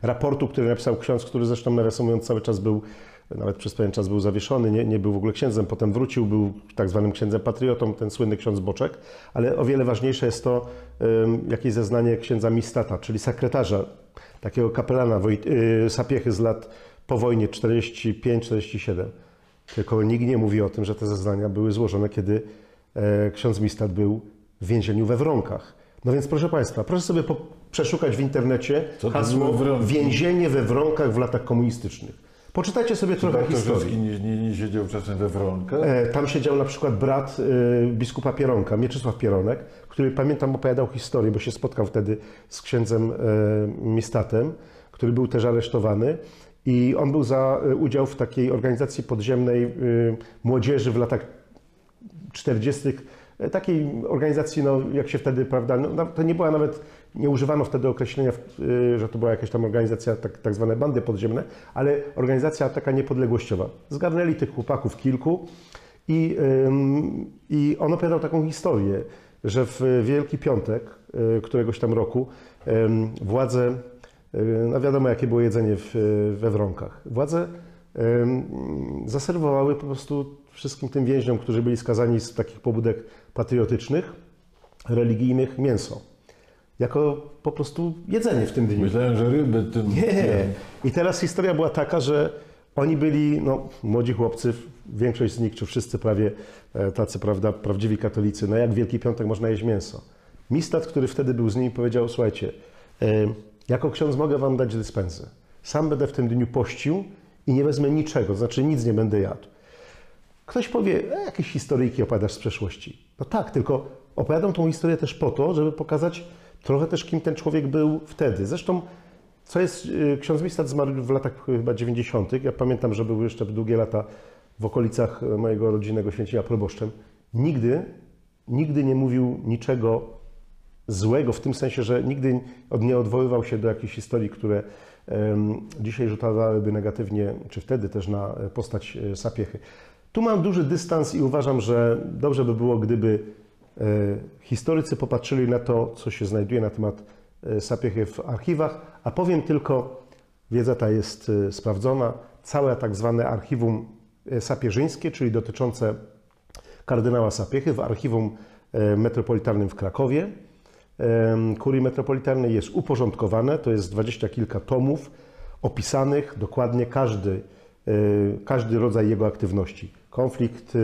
[SPEAKER 2] raportu, który napisał ksiądz, który zresztą nawiasem mówiąc cały czas był, nawet przez pewien czas był zawieszony, nie, nie był w ogóle księdzem, potem wrócił, był tak zwanym księdzem patriotą, ten słynny ksiądz Boczek, ale o wiele ważniejsze jest to em, jakieś zeznanie księdza Mistata, czyli sekretarza, takiego kapelana Wojt, y, Sapiechy z lat po wojnie 45-47. Tylko nikt nie mówi o tym, że te zeznania były złożone, kiedy e, ksiądz Mistat był w więzieniu we Wronkach. No więc proszę Państwa, proszę sobie po, przeszukać w internecie
[SPEAKER 1] Co
[SPEAKER 2] hasło więzienie we Wronkach w latach komunistycznych. Poczytajcie sobie trochę historii.
[SPEAKER 1] Nie, nie, nie siedział czasem we Wronkach?
[SPEAKER 2] E, Tam siedział na przykład brat e, biskupa Pieronka, Mieczysław Pieronek, który pamiętam opowiadał historię, bo się spotkał wtedy z księdzem e, Mistatem, który był też aresztowany. I on był za y, udział w takiej organizacji podziemnej y, młodzieży w latach 40. e, Takiej organizacji, no, jak się wtedy, prawda, no, to nie była nawet, nie używano wtedy określenia, y, że to była jakaś tam organizacja, tak, tak zwane bandy podziemne, ale organizacja taka niepodległościowa. Zgarnęli tych chłopaków kilku i, i on opowiadał taką historię, że w Wielki Piątek y, któregoś tam roku władze, y, no wiadomo jakie było jedzenie w, we Wronkach, władze zaserwowały po prostu wszystkim tym więźniom, którzy byli skazani z takich pobudek patriotycznych, religijnych, mięso. Jako po prostu jedzenie w tym dniu.
[SPEAKER 1] Myślałem, że ryby tym...
[SPEAKER 2] Nie. I teraz historia była taka, że oni byli, no, młodzi chłopcy, większość z nich, czy wszyscy prawie e, tacy, prawda, prawdziwi katolicy, no jak Wielki Piątek można jeść mięso. Mistat, który wtedy był z nimi, powiedział, słuchajcie, e, jako ksiądz mogę wam dać dyspensę. Sam będę w tym dniu pościł i nie wezmę niczego, to znaczy nic nie będę jadł. Ktoś powie, e, jakieś historyjki opowiadasz z przeszłości. No tak, tylko opowiadam tą historię też po to, żeby pokazać trochę też, kim ten człowiek był wtedy. Zresztą, co jest, y, ksiądz Mistat zmarł w latach chyba 90. Ja pamiętam, że był jeszcze długie lata w okolicach mojego rodzinnego święcenia proboszczem. Nigdy, nigdy nie mówił niczego złego, w tym sensie, że nigdy nie odwoływał się do jakichś historii, które dzisiaj rzutowałyby negatywnie, czy wtedy też na e, postać e, Sapiechy. Tu mam duży dystans i uważam, że dobrze by było, gdyby historycy popatrzyli na to, co się znajduje na temat e, Sapiechy w archiwach, a powiem tylko, wiedza ta jest e, sprawdzona, całe tak zwane archiwum e, sapieżyńskie, czyli dotyczące kardynała Sapiechy w archiwum e, metropolitalnym w Krakowie, kurii metropolitalnej jest uporządkowane, to jest dwadzieścia kilka tomów opisanych dokładnie każdy, e, każdy rodzaj jego aktywności. Konflikt e,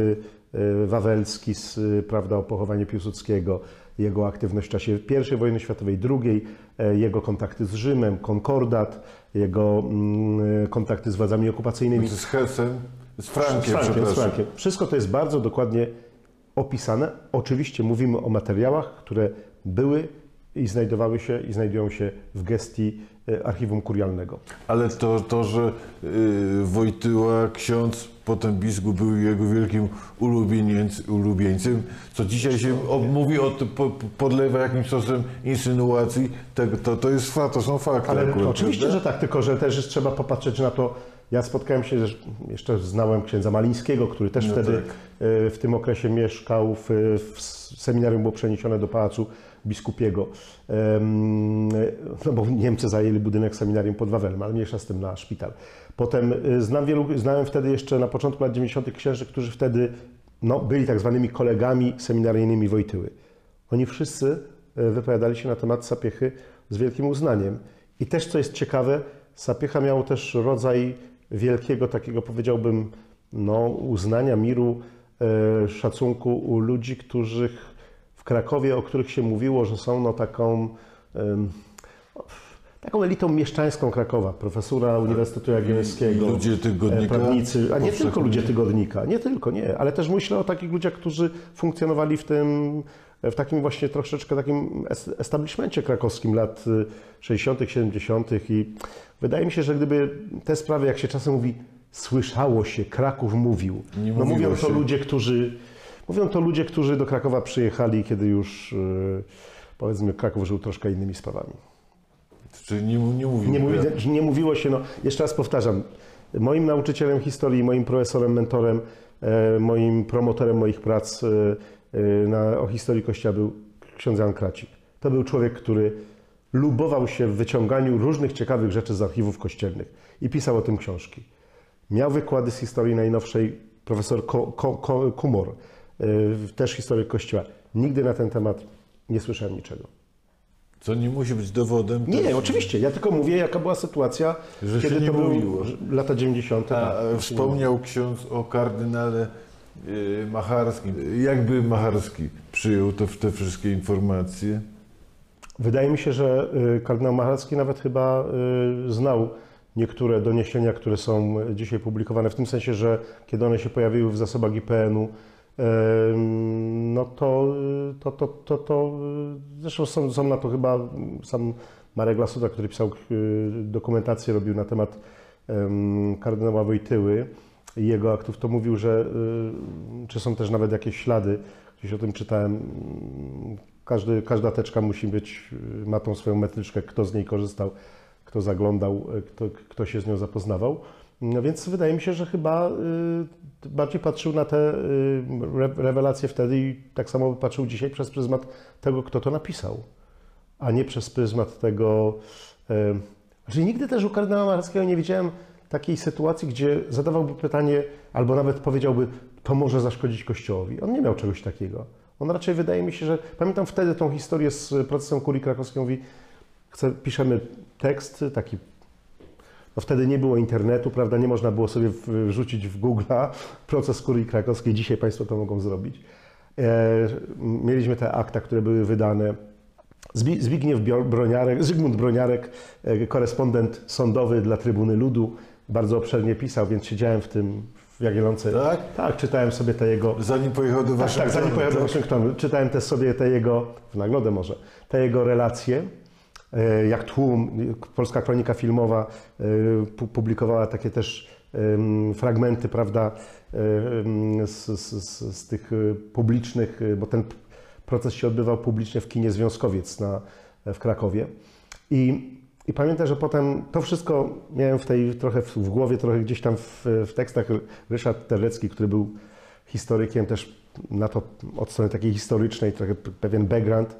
[SPEAKER 2] wawelski, z, e, prawda, o pochowanie Piłsudskiego, jego aktywność w czasie I wojny światowej, II, e, jego kontakty z Rzymem, konkordat, jego mm, kontakty z władzami okupacyjnymi.
[SPEAKER 1] Z Hesem, z Frankiem,
[SPEAKER 2] Z Frankiem, z. Frankiem. Wszystko to jest bardzo dokładnie opisane. Oczywiście mówimy o materiałach, które były i znajdowały się i znajdują się w gestii archiwum kurialnego.
[SPEAKER 1] Ale to, to że y, Wojtyła, ksiądz, potem biskup był jego wielkim ulubieńcem, co dzisiaj się mówi o podlewa jakimś sosem insynuacji, to, to, to jest to są fakty.
[SPEAKER 2] Ale
[SPEAKER 1] akurat,
[SPEAKER 2] oczywiście,
[SPEAKER 1] prawda?
[SPEAKER 2] że tak, tylko że też jest, trzeba popatrzeć na to. Ja spotkałem się, jeszcze znałem księdza Malińskiego, który też
[SPEAKER 1] No
[SPEAKER 2] wtedy
[SPEAKER 1] tak.
[SPEAKER 2] e, w tym okresie mieszkał, w, w seminarium było przeniesione do Pałacu Biskupiego, no bo Niemcy zajęli budynek seminarium pod Wawelem, ale mniejsza z tym na szpital. Potem e, znam wielu, znałem wtedy jeszcze na początku lat 90. księży, którzy wtedy no, byli tak zwanymi kolegami seminaryjnymi Wojtyły. Oni wszyscy e, wypowiadali się na temat Sapiechy z wielkim uznaniem. I też, co jest ciekawe, Sapiecha miał też rodzaj wielkiego takiego, powiedziałbym, no, uznania, miru, e, szacunku u ludzi, których w Krakowie, o których się mówiło, że są no, taką, taką elitą mieszczańską Krakowa, profesura Uniwersytetu Jagiellońskiego.
[SPEAKER 1] Ludzie tygodnika?
[SPEAKER 2] e, Prawnicy, a nie tylko ludzie tygodnika, nie tylko, nie, ale też myślę o takich ludziach, którzy funkcjonowali w tym, w takim właśnie troszeczkę takim es- establishmencie krakowskim lat y, 60., 70. i wydaje mi się, że gdyby te sprawy, jak się czasem mówi, słyszało się, Kraków mówił.
[SPEAKER 1] Nie
[SPEAKER 2] no mówią to ludzie, którzy mówią to ludzie, którzy do Krakowa przyjechali, kiedy już y, powiedzmy Kraków żył troszkę innymi sprawami.
[SPEAKER 1] Czyli nie, nie mówił.
[SPEAKER 2] Nie, mówi, nie mówiło się, no jeszcze raz powtarzam, moim nauczycielem historii, moim profesorem, mentorem, e, moim promotorem moich prac e, e, na, o historii Kościoła był ksiądz Jan Kracik. To był człowiek, który lubował się w wyciąganiu różnych ciekawych rzeczy z archiwów kościelnych i pisał o tym książki. Miał wykłady z historii najnowszej profesor Ko, Ko, Ko, Kumor, też historyk Kościoła. Nigdy na ten temat nie słyszałem niczego.
[SPEAKER 1] Co nie musi być dowodem.
[SPEAKER 2] Nie,
[SPEAKER 1] też-
[SPEAKER 2] oczywiście. Ja tylko mówię, jaka była sytuacja,
[SPEAKER 1] Że się
[SPEAKER 2] kiedy
[SPEAKER 1] nie
[SPEAKER 2] to
[SPEAKER 1] mówiło.
[SPEAKER 2] lata 90.
[SPEAKER 1] A,
[SPEAKER 2] tak.
[SPEAKER 1] e, wspomniał ksiądz o kardynale e, Macharskim. Jakby Macharski przyjął to, te wszystkie informacje?
[SPEAKER 2] Wydaje mi się, że y, kardynał Macharski nawet chyba y, znał niektóre doniesienia, które są dzisiaj publikowane, w tym sensie, że kiedy one się pojawiły w zasobach IPN-u, no to, to, to, to, to zresztą są, są na to chyba sam Marek Lasuta, który pisał y, dokumentację, robił na temat em, kardynała Wojtyły i jego aktów, to mówił, że y, czy są też nawet jakieś ślady, gdzieś o tym czytałem, każdy, każda teczka musi być, y, ma tą swoją metryczkę, kto z niej korzystał, kto zaglądał, kto, kto się z nią zapoznawał. No więc wydaje mi się, że chyba y, bardziej patrzył na te y, re- rewelacje wtedy i tak samo patrzył dzisiaj przez pryzmat tego, kto to napisał, a nie przez pryzmat tego. Znaczy nigdy też u kardynała Marackiego nie widziałem takiej sytuacji, gdzie zadawałby pytanie, albo nawet powiedziałby, to może zaszkodzić Kościołowi. On nie miał czegoś takiego. On raczej wydaje mi się, że pamiętam wtedy tą historię z procesem kurii krakowskiej. Mówi, chce, piszemy tekst, taki no wtedy nie było internetu, prawda? Nie można było sobie wrzucić w Google'a proces kurii krakowskiej. Dzisiaj Państwo to mogą zrobić. E, mieliśmy te akta, które były wydane. Zbi- Zbigniew Broniarek, Zygmunt Broniarek, e, korespondent sądowy dla Trybuny Ludu, bardzo obszernie pisał, więc siedziałem w tym w Jagiellonce.
[SPEAKER 1] Tak?
[SPEAKER 2] Tak, czytałem sobie te jego
[SPEAKER 1] Zanim pojechał do
[SPEAKER 2] tak,
[SPEAKER 1] Waszyngtonu.
[SPEAKER 2] tak, zanim pojechał do
[SPEAKER 1] tak?
[SPEAKER 2] Waszyngtonu. Czytałem też sobie te jego, w nagrodę może, te jego relacje, jak tłum, Polska Kronika Filmowa e, pu- publikowała takie też fragmenty, prawda, em, z, z, z, tych e, publicznych, e, bo ten proces się odbywał publicznie w kinie Związkowiec na, w Krakowie. I, I pamiętam, że potem to wszystko miałem w tej trochę w, w głowie, trochę gdzieś tam w, w tekstach. Ryszard Terlecki, który był historykiem też na to od strony takiej historycznej, trochę pewien background.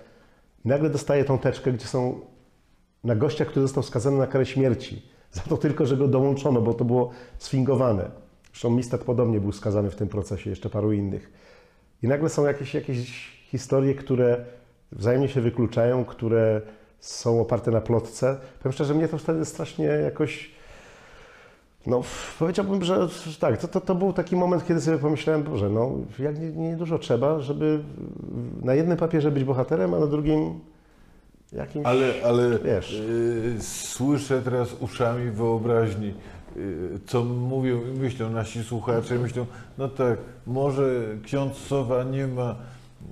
[SPEAKER 2] I nagle dostaje tą teczkę, gdzie są na gościa, który został skazany na karę śmierci. Za to tylko, że go dołączono, bo to było sfingowane. Zresztą Mistat podobnie był skazany w tym procesie, jeszcze paru innych. I nagle są jakieś, jakieś historie, które wzajemnie się wykluczają, które są oparte na plotce. Powiem szczerze, mnie to wtedy strasznie jakoś no, powiedziałbym, że tak, to, to, to był taki moment, kiedy sobie pomyślałem, Boże, no, jak nie, nie dużo trzeba, żeby na jednym papierze być bohaterem, a na drugim jakimś...
[SPEAKER 1] Ale, ale
[SPEAKER 2] Wiesz.
[SPEAKER 1] y, słyszę teraz uszami wyobraźni, y, co mówią i myślą nasi słuchacze. Myślą, no tak, może ksiądz Sowa nie ma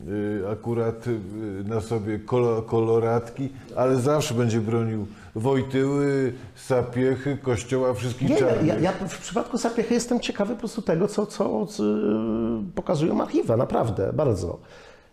[SPEAKER 1] y, akurat y, na sobie kolo, koloratki, ale zawsze będzie bronił Wojtyły, Sapiechy, Kościoła, wszystkich
[SPEAKER 2] Nie,
[SPEAKER 1] czarnych.
[SPEAKER 2] ja, ja w przypadku Sapiechy jestem ciekawy po prostu tego, co, co z, y, pokazują archiwa, naprawdę, bardzo.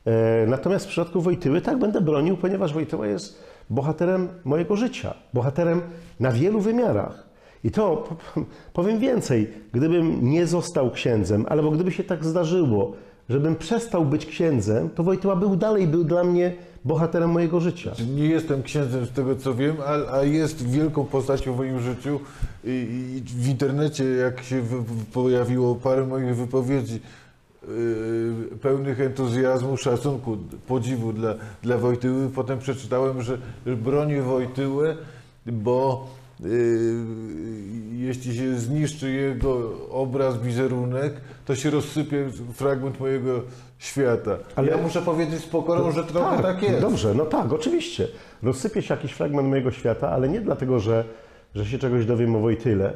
[SPEAKER 2] E, natomiast w przypadku Wojtyły tak będę bronił, ponieważ Wojtyła jest bohaterem mojego życia, bohaterem na wielu wymiarach. I to po- powiem więcej, gdybym nie został księdzem, albo gdyby się tak zdarzyło, żebym przestał być księdzem, to Wojtyła był dalej, był dla mnie bohaterem mojego życia.
[SPEAKER 1] Nie jestem księdzem z tego co wiem, a, a jest wielką postacią w moim życiu i, i w internecie jak się pojawiło parę moich wypowiedzi pełnych entuzjazmu, szacunku, podziwu dla, dla Wojtyły, potem przeczytałem, że bronię Wojtyłę, bo yy, jeśli się zniszczy jego obraz, wizerunek, to się rozsypie fragment mojego świata. Ale ja muszę powiedzieć z pokorą, że trochę tak, jest.
[SPEAKER 2] Dobrze, no tak, oczywiście. Rozsypie się jakiś fragment mojego świata, ale nie dlatego, że, że się czegoś dowiem o Wojtyle.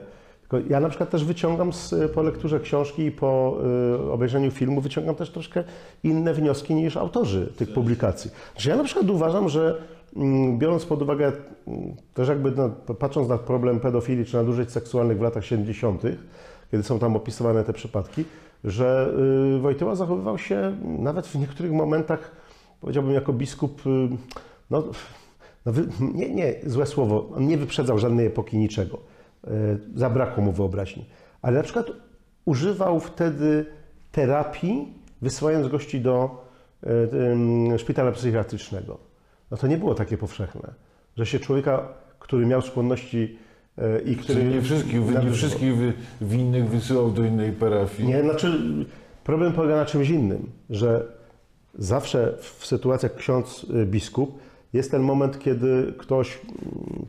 [SPEAKER 2] Ja na przykład też wyciągam z, po lekturze książki i po y, obejrzeniu filmu, wyciągam też troszkę inne wnioski niż autorzy tych publikacji. Że ja na przykład uważam, że mm, biorąc pod uwagę mm, też jakby no, patrząc na problem pedofilii czy nadużyć seksualnych w latach 70., kiedy są tam opisywane te przypadki, że y, Wojtyła zachowywał się nawet w niektórych momentach, powiedziałbym jako biskup, y, no, no wy, nie, nie, złe słowo, on nie wyprzedzał żadnej epoki niczego. Y, Zabrakło mu wyobraźni. Ale na przykład używał wtedy terapii, wysyłając gości do y, szpitala psychiatrycznego. No to nie było takie powszechne, że się człowieka, który miał skłonności y, i który...
[SPEAKER 1] Czyli nie wszystkich, nie wszystkich winnych wysyłał do innej parafii.
[SPEAKER 2] Nie, znaczy problem polega na czymś innym, że zawsze w sytuacjach ksiądz biskup jest ten moment, kiedy ktoś,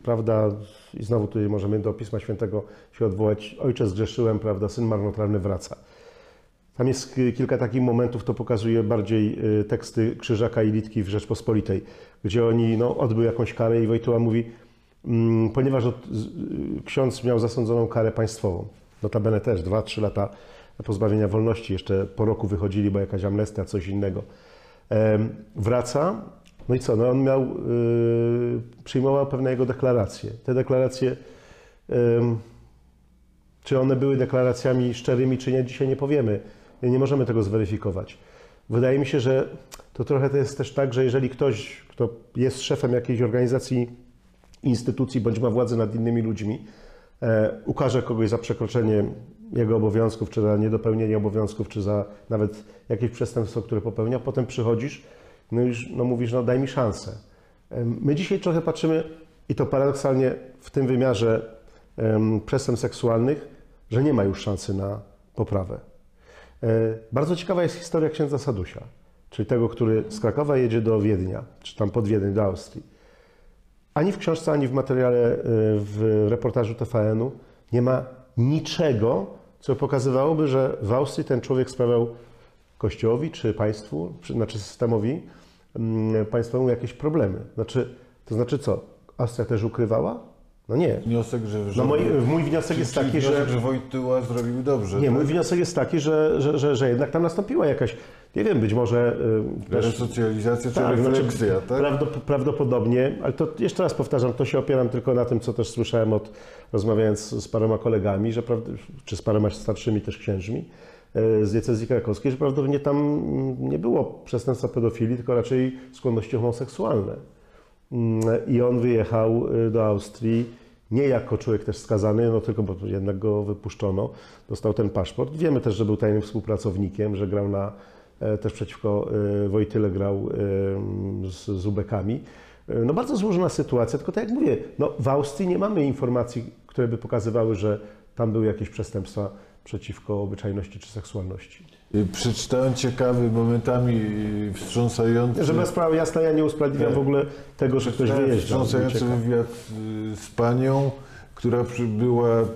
[SPEAKER 2] prawda, i znowu tutaj możemy do Pisma Świętego się odwołać, ojcze zgrzeszyłem, prawda, syn marnotrawny wraca. Tam jest ki- kilka takich momentów, to pokazuje bardziej y, teksty Krzyżaka i Litki w Rzeczpospolitej, gdzie oni no, odbył jakąś karę i Wojtyła mówi, mm, ponieważ y, ksiądz miał zasądzoną karę państwową, notabene też 2-3 lata pozbawienia wolności, jeszcze po roku wychodzili, bo jakaś amnestia, coś innego. Wraca, no i co, no on miał, y, przyjmował pewne jego deklaracje. Te deklaracje em, Czy one były deklaracjami szczerymi, czy nie, dzisiaj nie powiemy. Nie możemy tego zweryfikować. Wydaje mi się, że to trochę to jest też tak, że jeżeli ktoś, kto jest szefem jakiejś organizacji, instytucji, bądź ma władzę nad innymi ludźmi, e, ukaże kogoś za przekroczenie jego obowiązków, czy za niedopełnienie obowiązków, czy za nawet jakieś przestępstwo, które popełnia, potem przychodzisz, no już no mówisz, no daj mi szansę. E, My dzisiaj trochę patrzymy, i to paradoksalnie w tym wymiarze przestępstw seksualnych, że nie ma już szansy na poprawę. E, Bardzo ciekawa jest historia księdza Sadusia, czyli tego, który z Krakowa jedzie do Wiednia, czy tam pod Wiedeń, do Austrii. Ani w książce, ani w materiale, y, w reportażu TVN-u nie ma niczego, co pokazywałoby, że w Austrii ten człowiek sprawiał Kościołowi czy państwu, czy, znaczy systemowi mm, państwowemu jakieś problemy. Znaczy, to znaczy co? Austria też ukrywała? No nie.
[SPEAKER 1] Wniosek, że... że
[SPEAKER 2] No mój, mój wniosek jest taki,
[SPEAKER 1] wniosek,
[SPEAKER 2] że...
[SPEAKER 1] że Wojtyła zrobił dobrze.
[SPEAKER 2] Nie,
[SPEAKER 1] tak?
[SPEAKER 2] mój wniosek jest taki, że, że, że, że jednak tam nastąpiła jakaś, nie wiem, być może y, też
[SPEAKER 1] Resocjalizacja czy
[SPEAKER 2] Tak, znaczy,
[SPEAKER 1] refleksja, tak?
[SPEAKER 2] prawdop- prawdopodobnie, ale to jeszcze raz powtarzam, to się opieram tylko na tym, co też słyszałem od, rozmawiając z paroma kolegami, że, czy z paroma starszymi też księżmi z diecezji krakowskiej, że prawdopodobnie tam nie było przestępstwa pedofilii, tylko raczej skłonności homoseksualne. Mm, I on wyjechał y, do Austrii nie jako człowiek też skazany, no tylko bo jednak go wypuszczono, dostał ten paszport. Wiemy też, że był tajnym współpracownikiem, że grał na, e, też przeciwko e, Wojtyle grał e, z, z Ubekami. E, No bardzo złożona sytuacja, tylko tak jak mówię, no w Austrii nie mamy informacji, które by pokazywały, że tam były jakieś przestępstwa przeciwko obyczajności czy seksualności.
[SPEAKER 1] Y, Przeczytałem ciekawy, momentami y, wstrząsający...
[SPEAKER 2] Żeby sprawa jasna, ja nie usprawiedliwiam w ogóle tego, że ktoś wyjeżdżał.
[SPEAKER 1] Wstrząsający wywiad y, z panią, która była mm,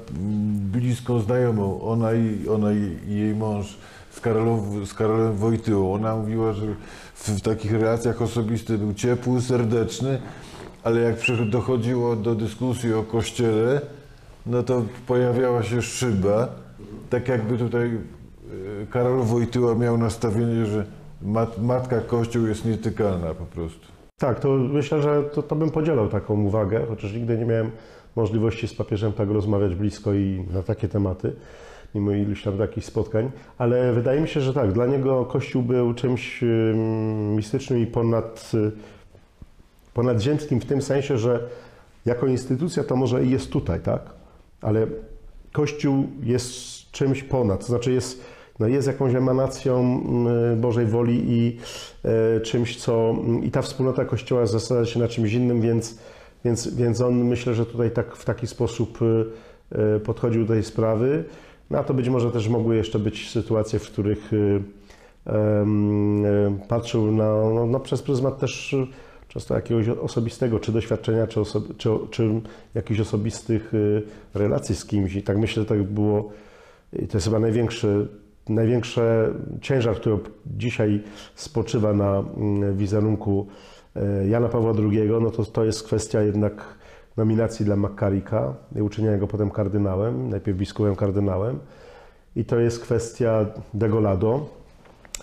[SPEAKER 1] bliską znajomą. Ona i, ona i jej mąż z, Karolą, z Karolem Wojtyłą. Ona mówiła, że w, w takich relacjach osobistych był ciepły, serdeczny, ale jak dochodziło do dyskusji o kościele, no to pojawiała się szyba. Tak jakby tutaj y, Karol Wojtyła miał nastawienie, że mat, matka Kościół jest nietykalna po prostu.
[SPEAKER 2] Tak, to myślę, że to, to bym podzielał taką uwagę, chociaż nigdy nie miałem możliwości z papieżem tak rozmawiać blisko i na takie tematy, mimo iluś tam takich spotkań, ale wydaje mi się, że tak, dla niego Kościół był czymś ym, mistycznym i ponad, y, ponadzemskim w tym sensie, że jako instytucja to może i jest tutaj, tak, ale Kościół jest czymś ponad, to znaczy jest, no jest jakąś emanacją y, Bożej woli i y, czymś, co i ta wspólnota Kościoła zasadza się na czymś innym, więc, więc, więc on myślę, że tutaj tak w taki sposób y, y, podchodził do tej sprawy. No a to być może też mogły jeszcze być sytuacje, w których patrzył na, no, no, przez pryzmat też często jakiegoś osobistego, czy doświadczenia, czy, oso- czy, czy jakichś osobistych y, relacji z kimś. I tak myślę, że tak było. I to jest chyba największy, największy ciężar, który dzisiaj spoczywa na mm, wizerunku e, Jana Pawła II, no to, to jest kwestia jednak nominacji dla Makarika i uczynienia go potem kardynałem, najpierw biskupem kardynałem. I to jest kwestia Degolado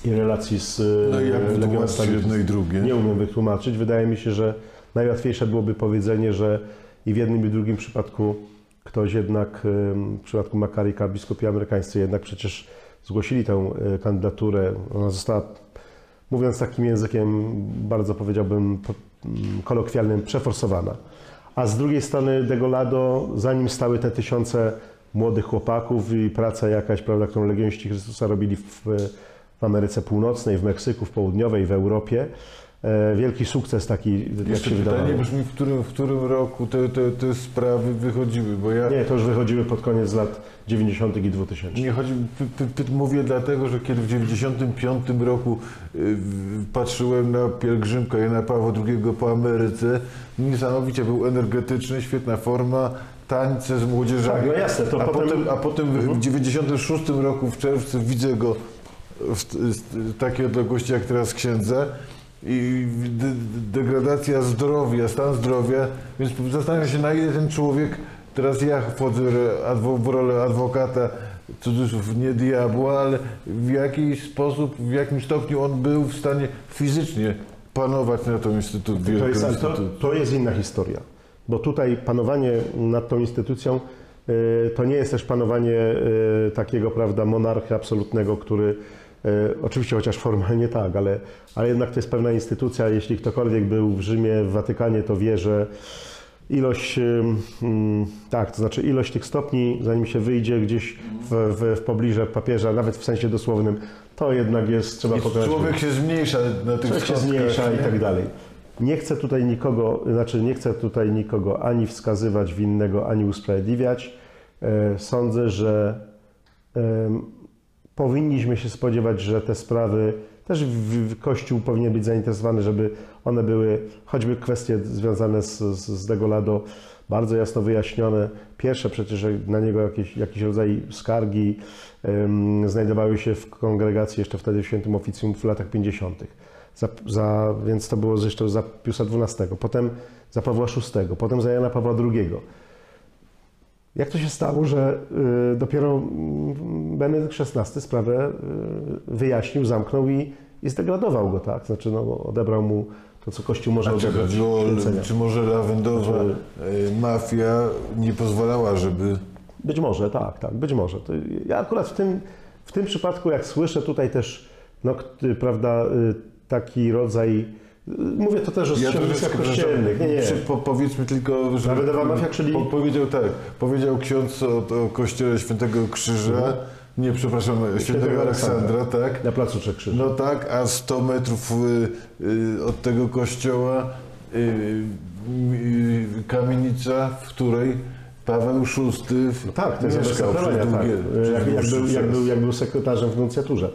[SPEAKER 2] i relacji z
[SPEAKER 1] No jak
[SPEAKER 2] e,
[SPEAKER 1] jedno i drugie?
[SPEAKER 2] nie umiem wytłumaczyć. Wydaje mi się, że najłatwiejsze byłoby powiedzenie, że i w jednym i w drugim przypadku ktoś jednak, em, w przypadku Makarika, biskupi amerykańscy jednak przecież zgłosili tę e, kandydaturę. Ona została, mówiąc takim językiem, bardzo powiedziałbym po- mm, kolokwialnym, przeforsowana. A z drugiej strony Degolado, za nim stały te tysiące młodych chłopaków i praca jakaś, prawda, którą Legioniści Chrystusa robili w, w Ameryce Północnej, w Meksyku, w Południowej, w Europie. E, Wielki sukces taki, jak
[SPEAKER 1] Jeszcze
[SPEAKER 2] się
[SPEAKER 1] pytanie
[SPEAKER 2] wydawało.
[SPEAKER 1] brzmi, w którym, w którym roku te, te, te sprawy wychodziły, bo ja
[SPEAKER 2] Nie, to już wychodziły pod koniec lat 90. i 2000.
[SPEAKER 1] nie chodzi, mówię dlatego, że kiedy w 95 roku y, patrzyłem na pielgrzymkę Jana Pawła II po Ameryce, niesamowicie był energetyczny, świetna forma, tańce z młodzieżami.
[SPEAKER 2] Tak, no jasne, to
[SPEAKER 1] a
[SPEAKER 2] potem-
[SPEAKER 1] potem, a potem w 96 roku w czerwcu widzę go w, takiej odległości jak teraz księdza i de, degradacja zdrowia, stan zdrowia, więc zastanawiam się na ile ten człowiek, teraz ja wchodzę w rolę adwokata, cudzysłów nie diabła, ale w jaki sposób, w jakim stopniu on był w stanie fizycznie panować nad tą instytucją.
[SPEAKER 2] To jest, to, to jest inna historia, bo tutaj panowanie nad tą instytucją y, to nie jest też panowanie y, takiego, prawda, monarchy absolutnego, który oczywiście chociaż formalnie tak, ale, ale jednak to jest pewna instytucja. Jeśli ktokolwiek był w Rzymie, w Watykanie, to wie, że ilość, mm, tak, to znaczy ilość tych stopni, zanim się wyjdzie gdzieś w, w, w pobliże papieża, nawet w sensie dosłownym, to jednak jest, trzeba
[SPEAKER 1] I
[SPEAKER 2] pokonać.
[SPEAKER 1] człowiek się zmniejsza na tych
[SPEAKER 2] Człowiek się zmniejsza i
[SPEAKER 1] nie?
[SPEAKER 2] tak dalej. Nie chcę tutaj nikogo, znaczy nie chcę tutaj nikogo ani wskazywać winnego, ani usprawiedliwiać. E, Sądzę, że powinniśmy się spodziewać, że te sprawy też Kościół powinien być zainteresowany, żeby one były, choćby kwestie związane z, z, z Degolado, bardzo jasno wyjaśnione. Pierwsze przecież na niego jakieś, jakiś rodzaj skargi em, znajdowały się w kongregacji jeszcze wtedy w Świętym Oficjum w latach 50. Za, za, więc to było zresztą za Piusa XII, potem za Pawła VI, potem za Jana Pawła II. Jak to się stało, że y, dopiero mm, Benedykt XVI sprawę y, wyjaśnił, zamknął i, i zdegradował go, tak? Znaczy no, odebrał mu to, co Kościół może
[SPEAKER 1] A czy,
[SPEAKER 2] odebrać. święcenia.
[SPEAKER 1] czy może lawendowa
[SPEAKER 2] Że-
[SPEAKER 1] e, mafia nie pozwalała, żeby...
[SPEAKER 2] Być może, tak, tak, być może. To ja akurat w tym, w tym przypadku, jak słyszę tutaj też, no, prawda, y, taki rodzaj, y, mówię to też o środowiskach
[SPEAKER 1] troszeczkę,
[SPEAKER 2] kościelnych, nie, nie.
[SPEAKER 1] Przy, po, powiedzmy tylko, że...
[SPEAKER 2] Lawendowa mafia, czyli-
[SPEAKER 1] Po, powiedział tak, powiedział ksiądz o, o kościele Świętego Krzyża, nie, przepraszam, Świętego Aleksandra, tak?
[SPEAKER 2] Na placu Trzech Krzyży.
[SPEAKER 1] No tak, a 100 metrów y, y, od tego kościoła y, y, kamienica, w której Paweł VI w-
[SPEAKER 2] Tak, to jest
[SPEAKER 1] mieszkał przez
[SPEAKER 2] zastosowania, tak.
[SPEAKER 1] długie,
[SPEAKER 2] Jak, jak, był, jak, był, jak był sekretarzem w nuncjaturze.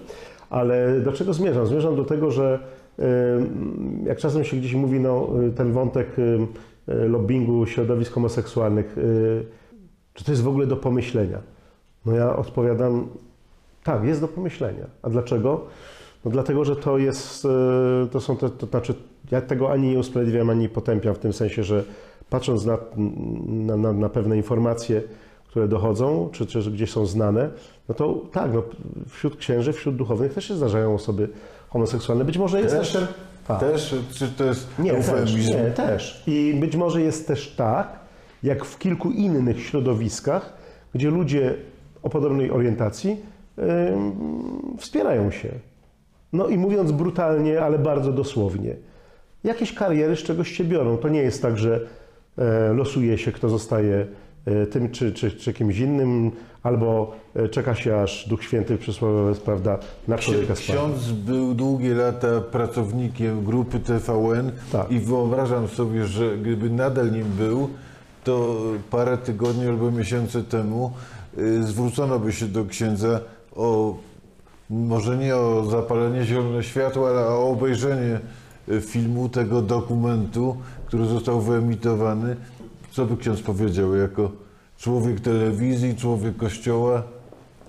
[SPEAKER 2] Ale do czego zmierzam? Zmierzam do tego, że jak czasem się gdzieś mówi, no, ten wątek lobbingu środowisk homoseksualnych, y, czy to jest w ogóle do pomyślenia? No ja odpowiadam, tak, jest do pomyślenia. A dlaczego? No dlatego, że to jest, y, to są te, to znaczy, ja tego ani nie usprawiedliwiam, ani nie potępiam w tym sensie, że patrząc na, na, na, pewne informacje, które dochodzą, czy, czy gdzieś są znane, no to tak, no, wśród księży, wśród duchownych też się zdarzają osoby homoseksualne. Być może jest też,
[SPEAKER 1] Też?
[SPEAKER 2] Tak.
[SPEAKER 1] Też? Czy to jest
[SPEAKER 2] Nie, też, nie, też. I być może jest też tak, jak w kilku innych środowiskach, gdzie ludzie o podobnej orientacji ym, wspierają się. No i mówiąc brutalnie, ale bardzo dosłownie, jakieś kariery z czegoś się biorą. To nie jest tak, że e, losuje się, kto zostaje tym czy, czy, czy kimś innym, albo e, czeka się, aż Duch Święty przysłowiowy, prawda, na człowieka spadnie.
[SPEAKER 1] Ksiądz był długie lata pracownikiem grupy TVN
[SPEAKER 2] Tak.
[SPEAKER 1] i wyobrażam sobie, że gdyby nadal nim był, to parę tygodni albo miesięcy temu y, zwrócono by się do księdza o może nie o zapalenie zielonego światła, ale o obejrzenie y, filmu, tego dokumentu, który został wyemitowany. Co by ksiądz powiedział jako człowiek telewizji, człowiek kościoła?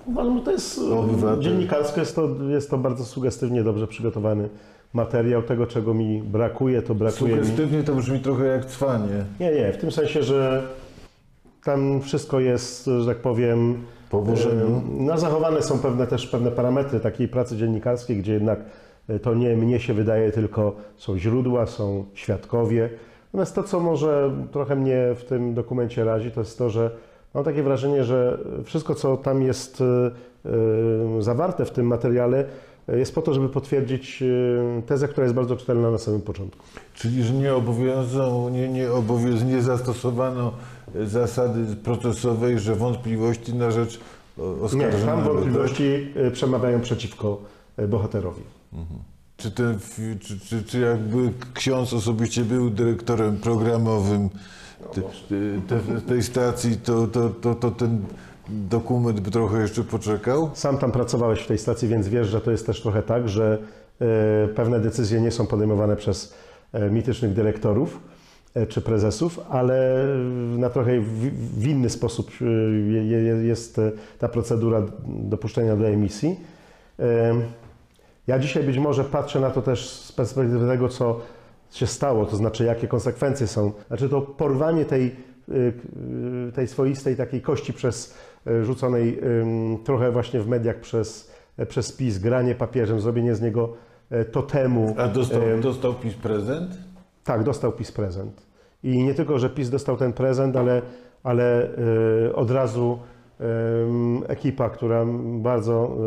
[SPEAKER 2] Uważam, że to jest
[SPEAKER 1] Obywatel.
[SPEAKER 2] dziennikarsko, jest to, jest to bardzo sugestywnie, dobrze przygotowany materiał. Tego, czego mi brakuje, to brakuje mi.
[SPEAKER 1] Sugestywnie to brzmi trochę jak cwanie.
[SPEAKER 2] Nie, nie, w tym sensie, że tam wszystko jest, że tak powiem,
[SPEAKER 1] Po Bożemu.
[SPEAKER 2] e, no, zachowane są pewne też pewne parametry takiej pracy dziennikarskiej, gdzie jednak e, to nie mnie się wydaje, tylko są źródła, są świadkowie. Natomiast to, co może trochę mnie w tym dokumencie razi, to jest to, że mam takie wrażenie, że wszystko, co tam jest e, e, zawarte w tym materiale, jest po to, żeby potwierdzić e, tezę, która jest bardzo czytelna na samym początku.
[SPEAKER 1] Czyli, że nie obowiązują, nie, nie, obowiąz, nie zastosowano zasady procesowej, że wątpliwości na rzecz o-
[SPEAKER 2] Nie,
[SPEAKER 1] oskarżonego.
[SPEAKER 2] tam wątpliwości y, przemawiają przeciwko y, bohaterowi.
[SPEAKER 1] Czy, ten, czy, czy, czy jakby ksiądz osobiście był dyrektorem programowym te, te, tej stacji, to, to, to, to ten dokument by trochę jeszcze poczekał?
[SPEAKER 2] Sam tam pracowałeś w tej stacji, więc wiesz, że to jest też trochę tak, że y, pewne decyzje nie są podejmowane przez y, mitycznych dyrektorów y, czy prezesów, ale na trochę w, inny sposób je- je- jest ta procedura dopuszczenia do emisji. Ja dzisiaj być może patrzę na to też z perspektywy tego, co się stało, to znaczy jakie konsekwencje są. Znaczy to porwanie tej, y, y, tej swoistej takiej kości przez y, rzuconej trochę właśnie w mediach przez, przez PiS, granie papieżem, zrobienie z niego totemu.
[SPEAKER 1] A dostał, dostał PiS prezent?
[SPEAKER 2] tak, dostał PiS prezent. I nie tylko, że PiS dostał ten prezent, ale ale od razu ekipa, która bardzo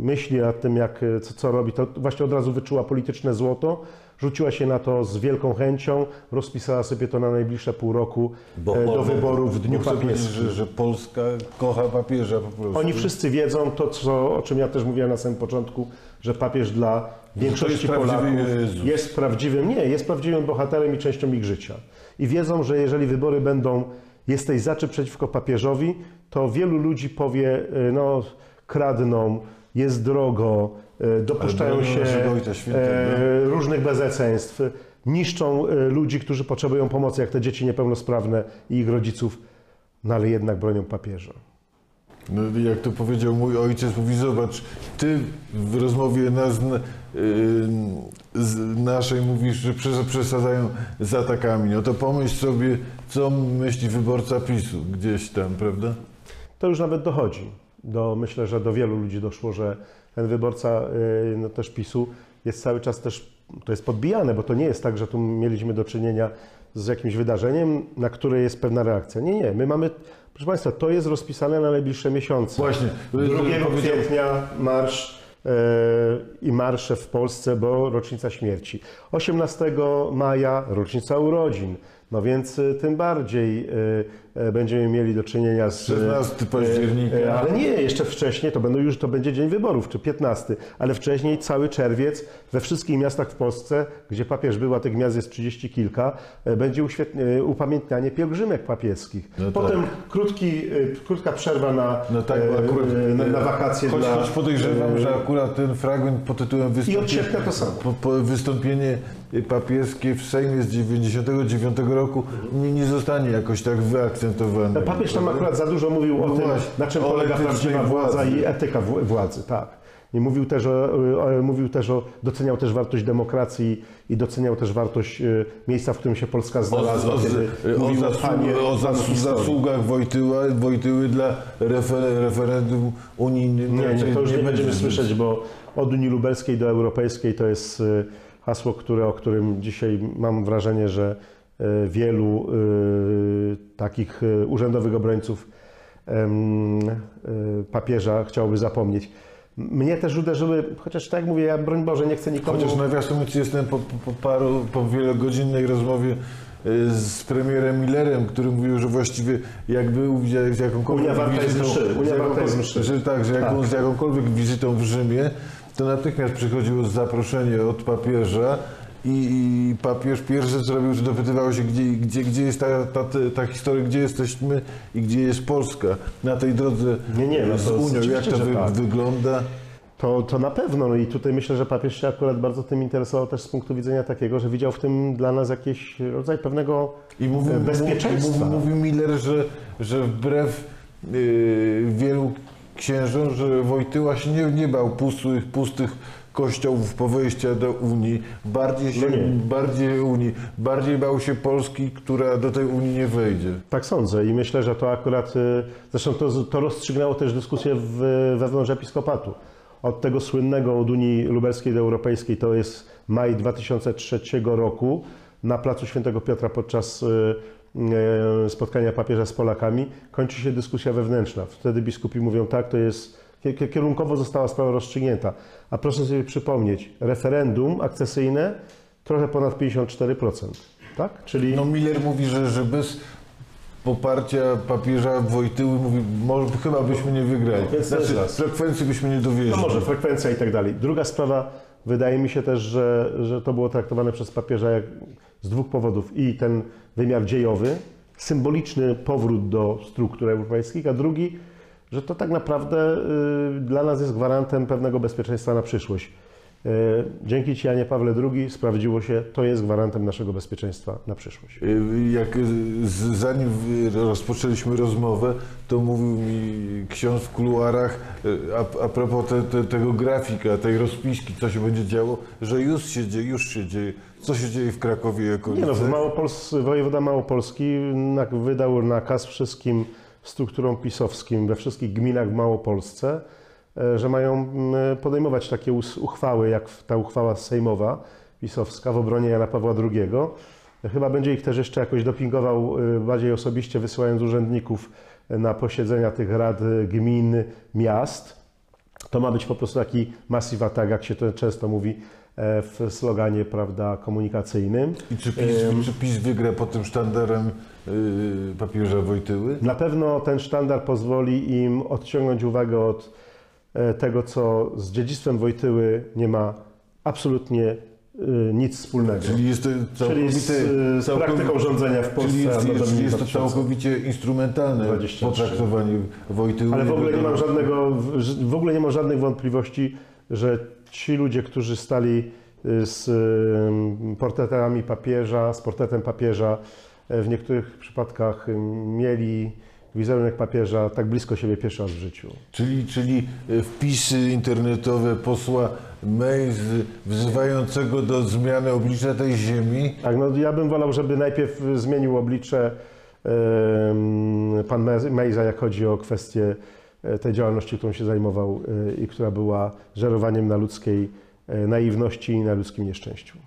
[SPEAKER 2] myśli nad tym, jak, co, co robi, to właśnie od razu wyczuła polityczne złoto, rzuciła się na to z wielką chęcią, rozpisała sobie to na najbliższe pół roku
[SPEAKER 1] Bo-
[SPEAKER 2] e,
[SPEAKER 1] bo-
[SPEAKER 2] do wyborów w dniu papieskim.
[SPEAKER 1] że, że Polska kocha papieża po prostu.
[SPEAKER 2] Oni wszyscy wiedzą to, co, o czym ja też mówiłem na samym początku, że papież dla większości
[SPEAKER 1] jest prawdziwy
[SPEAKER 2] Polaków
[SPEAKER 1] Jezus.
[SPEAKER 2] jest prawdziwym, nie, jest prawdziwym bohaterem i częścią ich życia. I wiedzą, że jeżeli wybory będą jesteś za czy przeciwko papieżowi, to wielu ludzi powie, y, no kradną, jest drogo, y, dopuszczają się e, różnych bezeceństw, niszczą e, ludzi, którzy potrzebują pomocy, jak te dzieci niepełnosprawne i ich rodziców, no ale jednak bronią papieża.
[SPEAKER 1] No, jak to powiedział mój ojciec, mówi, zobacz, ty w rozmowie nas, yy, z naszej mówisz, że przes- przesadzają z atakami. No to pomyśl sobie, co myśli wyborca PiSu gdzieś tam, prawda?
[SPEAKER 2] To już nawet dochodzi. Do, myślę, że do wielu ludzi doszło, że ten wyborca y, no, też PiSu jest cały czas też, to jest podbijane, bo to nie jest tak, że tu mieliśmy do czynienia z jakimś wydarzeniem, na które jest pewna reakcja. Nie, nie. My mamy, proszę Państwa, to jest rozpisane na najbliższe miesiące.
[SPEAKER 1] Właśnie.
[SPEAKER 2] 2
[SPEAKER 1] Powiedział-
[SPEAKER 2] kwietnia marsz e, i marsze w Polsce, bo rocznica śmierci. 18 maja rocznica urodzin. No więc e, tym bardziej e, będziemy mieli do czynienia z...
[SPEAKER 1] 16 października.
[SPEAKER 2] E, Ale nie, jeszcze wcześniej, to będą już, to będzie dzień wyborów, czy 15, ale wcześniej cały czerwiec we wszystkich miastach w Polsce, gdzie papież był, a tych miast jest 30 kilka, e, będzie uświetnie, e, upamiętnianie pielgrzymek papieskich.
[SPEAKER 1] No
[SPEAKER 2] Potem krótki, e, krótka przerwa na,
[SPEAKER 1] No tak,
[SPEAKER 2] e,
[SPEAKER 1] akurat
[SPEAKER 2] e, na, na wakacje
[SPEAKER 1] choć,
[SPEAKER 2] dla...
[SPEAKER 1] choć podejrzewam,
[SPEAKER 2] e,
[SPEAKER 1] że akurat ten fragment pod tytułem wystąpienie,
[SPEAKER 2] sierpnia to samo.
[SPEAKER 1] po, po wystąpienie papieskie w Sejmie z 99 roku nie, nie zostanie jakoś tak wyakcentowane.
[SPEAKER 2] Papież tam akurat za dużo mówił o
[SPEAKER 1] No
[SPEAKER 2] tym,
[SPEAKER 1] właśnie,
[SPEAKER 2] na czym polega prawdziwa władza
[SPEAKER 1] władzy.
[SPEAKER 2] i etyka władzy, tak. I mówił też o, mówił też o, doceniał też wartość demokracji i doceniał też wartość e, miejsca, w którym się Polska znalazła,
[SPEAKER 1] o, o,
[SPEAKER 2] o
[SPEAKER 1] zasług,
[SPEAKER 2] panie,
[SPEAKER 1] o zasługach Wojtyła, Wojtyły dla refer, referendum unijnym.
[SPEAKER 2] Nie, nie, to już nie, będziemy
[SPEAKER 1] będzie
[SPEAKER 2] słyszeć, bo od Unii Lubelskiej do Europejskiej to jest y, hasło, które, o którym dzisiaj mam wrażenie, że y, wielu y, takich y, urzędowych obrońców papieża chciałoby zapomnieć. Mnie też uderzyły, chociaż tak jak mówię, ja broń Boże nie chcę nikomu...
[SPEAKER 1] Chociaż nawiasem mówiąc jestem po, po, paru, po wielogodzinnej rozmowie z premierem Millerem, który mówił, że właściwie jakby z jakąkolwiek
[SPEAKER 2] Unia warta jest
[SPEAKER 1] wizytą,
[SPEAKER 2] mszy, Unia
[SPEAKER 1] z
[SPEAKER 2] warta jest
[SPEAKER 1] jakąkolwiek-
[SPEAKER 2] mszy.
[SPEAKER 1] Że tak, że jaką, z jakąkolwiek wizytą w Rzymie, to natychmiast przychodziło zaproszenie od papieża i, papież pierwsze co robił, że dopytywał się, gdzie, gdzie, gdzie jest ta, ta, ta historia, gdzie jesteśmy i gdzie jest Polska na tej drodze
[SPEAKER 2] Nie, nie, no
[SPEAKER 1] z Unią, jak to wy,
[SPEAKER 2] tak.
[SPEAKER 1] wygląda.
[SPEAKER 2] To, to na pewno. No i tutaj myślę, że papież się akurat bardzo tym interesował też z punktu widzenia takiego, że widział w tym dla nas jakiś rodzaj pewnego
[SPEAKER 1] I mówił,
[SPEAKER 2] bezpieczeństwa.
[SPEAKER 1] Mówił, mówił Miller, że, że wbrew yy, wielu księżom, że Wojtyła się nie, nie bał pustych, pustych kościołów po wejściu do Unii, bardziej się,
[SPEAKER 2] No
[SPEAKER 1] bardziej Unii, bardziej bał się Polski, która do tej Unii nie wejdzie.
[SPEAKER 2] Tak sądzę i myślę, że to akurat, y, zresztą to, to rozstrzygnęło też dyskusję w, wewnątrz episkopatu. Od tego słynnego od Unii Lubelskiej do Europejskiej, to jest maj 2003 roku, na placu Świętego Piotra podczas y, y, spotkania papieża z Polakami, kończy się dyskusja wewnętrzna. Wtedy biskupi mówią tak, to jest, kierunkowo została sprawa rozstrzygnięta. A proszę sobie przypomnieć, referendum akcesyjne trochę ponad 54%, tak? Czyli
[SPEAKER 1] No Miller mówi, że, że bez poparcia papieża Wojtyły, mówi, może, chyba byśmy nie wygrali.
[SPEAKER 2] Jest
[SPEAKER 1] Znaczy, frekwencji byśmy nie dowieźli.
[SPEAKER 2] No może frekwencja i tak dalej. Druga sprawa, wydaje mi się też, że, że to było traktowane przez papieża jak z dwóch powodów. I ten wymiar dziejowy, symboliczny powrót do struktur europejskich, a drugi, że to tak naprawdę y, dla nas jest gwarantem pewnego bezpieczeństwa na przyszłość. Y, dzięki Ci, Janie Pawle II, sprawdziło się, to jest gwarantem naszego bezpieczeństwa na przyszłość.
[SPEAKER 1] Y, Jak zanim rozpoczęliśmy rozmowę, to mówił mi ksiądz w kuluarach a, a propos te, te, tego grafika, tej rozpiski, co się będzie działo, że już się dzieje, już się dzieje. Co się dzieje w Krakowie i okolicy?
[SPEAKER 2] Nie no, Małopols, wojewoda Małopolski wydał nakaz wszystkim strukturom pisowskim we wszystkich gminach w Małopolsce, e, że mają podejmować takie uchwały, jak ta uchwała sejmowa pisowska w obronie Jana Pawła II. Chyba będzie ich też jeszcze jakoś dopingował y, bardziej osobiście, wysyłając urzędników na posiedzenia tych rad y, gmin, miast. To ma być po prostu taki massive attack, jak się to często mówi e, w sloganie prawda, komunikacyjnym.
[SPEAKER 1] I czy PiS, czy PiS wygra pod tym sztandarem papieża Wojtyły?
[SPEAKER 2] Na pewno ten sztandar pozwoli im odciągnąć uwagę od e, tego, co z dziedzictwem Wojtyły nie ma absolutnie y, nic wspólnego.
[SPEAKER 1] Czyli jest to
[SPEAKER 2] z,
[SPEAKER 1] całkowite,
[SPEAKER 2] z praktyką rządzenia w Polsce.
[SPEAKER 1] Czyli jest, jest, jest to
[SPEAKER 2] 2000.
[SPEAKER 1] całkowicie instrumentalne
[SPEAKER 2] 23.
[SPEAKER 1] potraktowanie Wojtyły.
[SPEAKER 2] Ale w ogóle nie mam żadnego, w ogóle nie mam żadnych wątpliwości, że ci ludzie, którzy stali y, z portretami papieża, z portretem papieża, w niektórych przypadkach y, mieli wizerunek papieża tak blisko siebie pierwszy raz w życiu.
[SPEAKER 1] Czyli, czyli e, wpisy internetowe posła Mejzy wzywającego do zmiany oblicza tej ziemi.
[SPEAKER 2] Tak, no ja bym wolał, żeby najpierw zmienił oblicze pan Me- Mejza, jak chodzi o kwestię e, tej działalności, którą się zajmował e, i która była żerowaniem na ludzkiej e, naiwności i na ludzkim nieszczęściu.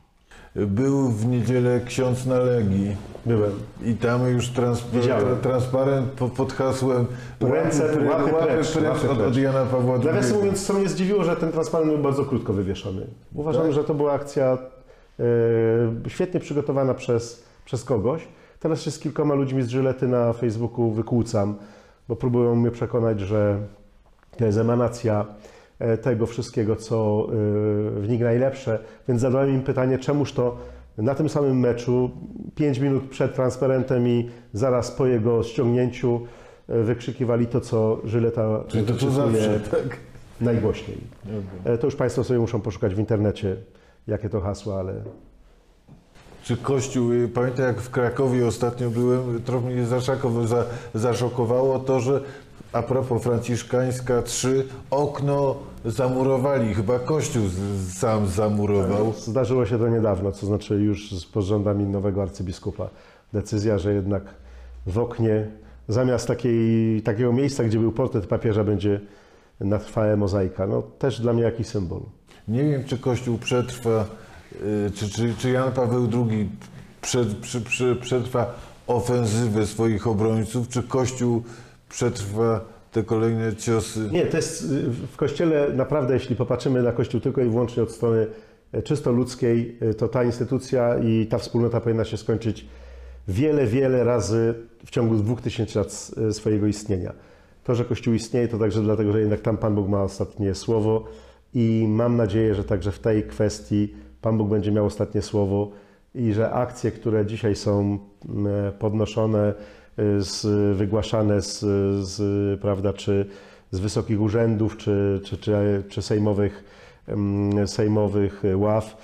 [SPEAKER 1] Był w niedzielę ksiądz na Legii
[SPEAKER 2] Byłem.
[SPEAKER 1] i tam już trans,
[SPEAKER 2] Widziałem.
[SPEAKER 1] transparent pod, hasłem
[SPEAKER 2] Ręce,
[SPEAKER 1] łapy,
[SPEAKER 2] łapy
[SPEAKER 1] łapy
[SPEAKER 2] precz,
[SPEAKER 1] precz od, od. Jana Pawła II.
[SPEAKER 2] Nawiasem mówiąc, co mnie zdziwiło, że ten transparent był bardzo krótko wywieszony. Uważam,
[SPEAKER 1] Tak?
[SPEAKER 2] że to była akcja e, świetnie przygotowana przez, przez kogoś. Teraz się z kilkoma ludźmi z Żylety na Facebooku wykłócam, bo próbują mnie przekonać, że to jest emanacja tego wszystkiego, co e, w nich najlepsze. Więc zadałem im pytanie, czemuż to na tym samym meczu, 5 minut przed transparentem i zaraz po jego ściągnięciu e, wykrzykiwali to, co Żyleta
[SPEAKER 1] Czyli to, zawsze, tak?
[SPEAKER 2] najgłośniej. E, To już Państwo sobie muszą poszukać w internecie, jakie to hasła, ale
[SPEAKER 1] Czy Kościół, y, pamiętam jak w Krakowie ostatnio byłem, trochę mnie zaszokowało to, że a propos Franciszkańska 3, okno zamurowali, chyba Kościół z, sam zamurował.
[SPEAKER 2] zdarzyło się to niedawno, to znaczy już z pod rządami nowego arcybiskupa. Decyzja, że jednak w oknie zamiast takiej, takiego miejsca, gdzie był portret papieża, będzie na trwałe mozaika. No też dla mnie jakiś symbol.
[SPEAKER 1] Nie wiem, czy Kościół przetrwa, y, czy, czy, czy Jan Paweł II przetrwa ofensywę swoich obrońców, czy Kościół przetrwa te kolejne ciosy.
[SPEAKER 2] Nie, to jest y, w Kościele naprawdę, jeśli popatrzymy na Kościół tylko i wyłącznie od strony e, czysto ludzkiej, y, to ta instytucja i ta wspólnota powinna się skończyć wiele, wiele razy w ciągu dwóch tysięcy lat y, swojego istnienia. To, że Kościół istnieje, to także dlatego, że jednak tam Pan Bóg ma ostatnie słowo i mam nadzieję, że także w tej kwestii Pan Bóg będzie miał ostatnie słowo i że akcje, które dzisiaj są podnoszone, z, wygłaszane z, z, prawda, czy z wysokich urzędów, czy, czy, czy, czy sejmowych, mm, sejmowych ław,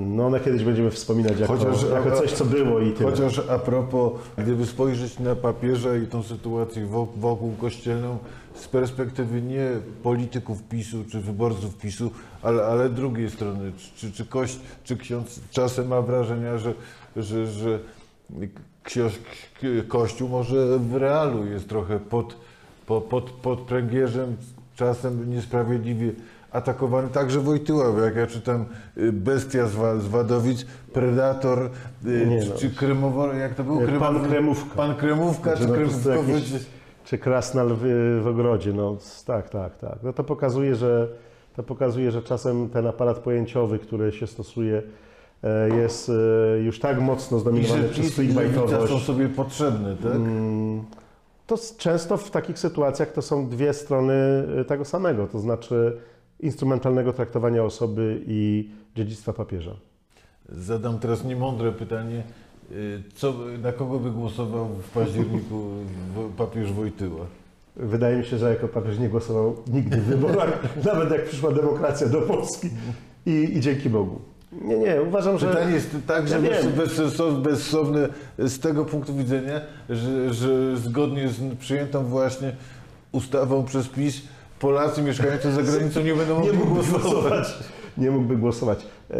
[SPEAKER 2] no one kiedyś będziemy wspominać jako,
[SPEAKER 1] Chociaż-
[SPEAKER 2] jako coś, co było i tyle.
[SPEAKER 1] Chociaż a propos, gdyby spojrzeć na papieża i tą sytuację wo- wokół kościelną z perspektywy nie polityków PiSu czy wyborców PiSu, ale, ale drugiej strony, czy, czy, kość, czy ksiądz czasem ma wrażenia, że, że, że książ, Kościół może w realu jest trochę pod, pod, pod, pod pręgierzem, czasem niesprawiedliwie atakowany także Wojtyła, bo jak ja czytam y, Bestia z, Wa- z Wadowic, Predator, y,
[SPEAKER 2] Nie
[SPEAKER 1] czy,
[SPEAKER 2] no.
[SPEAKER 1] czy Kremowor, jak to był?
[SPEAKER 2] Pan
[SPEAKER 1] Kremow-
[SPEAKER 2] Kremówka.
[SPEAKER 1] Pan Kremówka,
[SPEAKER 2] Znaczy,
[SPEAKER 1] czy
[SPEAKER 2] no,
[SPEAKER 1] Kremówkowy?
[SPEAKER 2] jakieś- Czy krasnal w, w ogrodzie, no tak, tak, tak. No to pokazuje, że to pokazuje, że czasem ten aparat pojęciowy, który się stosuje, jest e, już tak mocno
[SPEAKER 1] I że
[SPEAKER 2] zdominowany przez
[SPEAKER 1] Lewica są
[SPEAKER 2] clickbaitowość.
[SPEAKER 1] sobie potrzebne, tak?
[SPEAKER 2] Mm, To często w takich sytuacjach to są dwie strony e, tego samego, to znaczy instrumentalnego traktowania osoby i dziedzictwa papieża.
[SPEAKER 1] Zadam teraz niemądre pytanie. Co, na kogo by głosował w październiku papież Wojtyła?
[SPEAKER 2] Wydaje mi się, że jako papież nie głosował nigdy w wyborach, nawet jak przyszła demokracja do Polski i, i dzięki Bogu. Nie, nie, uważam, że...
[SPEAKER 1] Pytanie jest także
[SPEAKER 2] Ja
[SPEAKER 1] bezsensowne, bezsensowne z tego punktu widzenia, że, że zgodnie z przyjętą właśnie ustawą przez PiS Polacy mieszkający za granicą nie będą
[SPEAKER 2] nie
[SPEAKER 1] mogli
[SPEAKER 2] mógłby
[SPEAKER 1] głosować.
[SPEAKER 2] głosować. Nie mógłby głosować. E,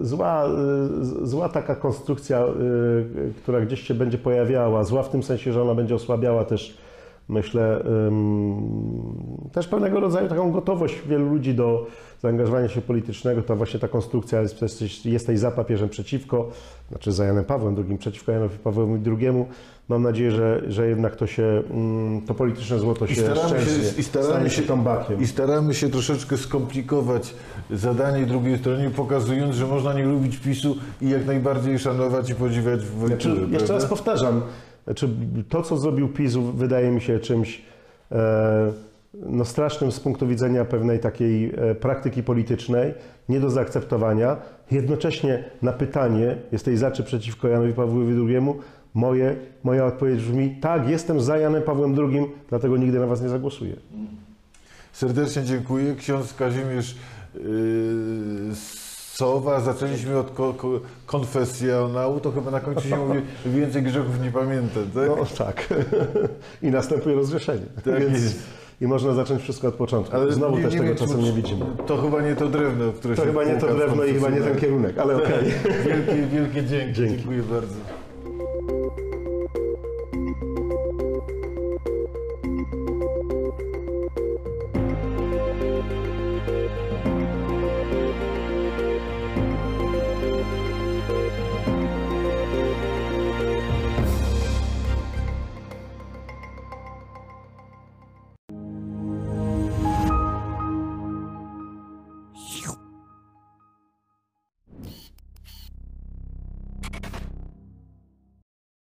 [SPEAKER 2] Zła, e, zła taka konstrukcja, e, która gdzieś się będzie pojawiała, zła w tym sensie, że ona będzie osłabiała też myślę, też pewnego rodzaju taką gotowość wielu ludzi do zaangażowania się politycznego. To właśnie ta konstrukcja jest, jesteś, jesteś za papieżem przeciwko, znaczy za Janem Pawłem II przeciwko Janowi Pawłowi II. Mam nadzieję, że, że jednak to się, to polityczne złoto się
[SPEAKER 1] I staramy się, i staramy się,
[SPEAKER 2] się.
[SPEAKER 1] I staramy się troszeczkę skomplikować zadanie drugiej stronie, pokazując, że można nie lubić PiSu i jak najbardziej szanować i podziwiać
[SPEAKER 2] Znaczy,
[SPEAKER 1] Wojtyłę.
[SPEAKER 2] jeszcze raz powtarzam, znaczy, to co zrobił PiS wydaje mi się czymś e, no, strasznym z punktu widzenia pewnej takiej e, praktyki politycznej, nie do zaakceptowania. Jednocześnie na pytanie, jesteś za czy przeciwko Janowi Pawłowi II, moje, moja odpowiedź brzmi, tak, jestem za Janem Pawłem II, dlatego nigdy na was nie zagłosuję.
[SPEAKER 1] Serdecznie dziękuję. Ksiądz Kazimierz yy, Sowa. Zaczęliśmy od ko- ko- konfesjonału, to chyba na końcu się mówi więcej grzechów nie pamiętam, tak?
[SPEAKER 2] No tak. I następuje rozgrzeszenie.
[SPEAKER 1] Tak
[SPEAKER 2] Więc,
[SPEAKER 1] jest.
[SPEAKER 2] I można zacząć wszystko od początku. Znowu
[SPEAKER 1] nie-
[SPEAKER 2] też
[SPEAKER 1] nie
[SPEAKER 2] tego
[SPEAKER 1] wiem,
[SPEAKER 2] czasem nie widzimy.
[SPEAKER 1] To chyba nie to drewno, które
[SPEAKER 2] To
[SPEAKER 1] się
[SPEAKER 2] chyba nie to drewno i chyba nie ten kierunek, ale okej.
[SPEAKER 1] Wielkie, wielkie dzięki.
[SPEAKER 2] Dzięki.
[SPEAKER 1] Dziękuję bardzo.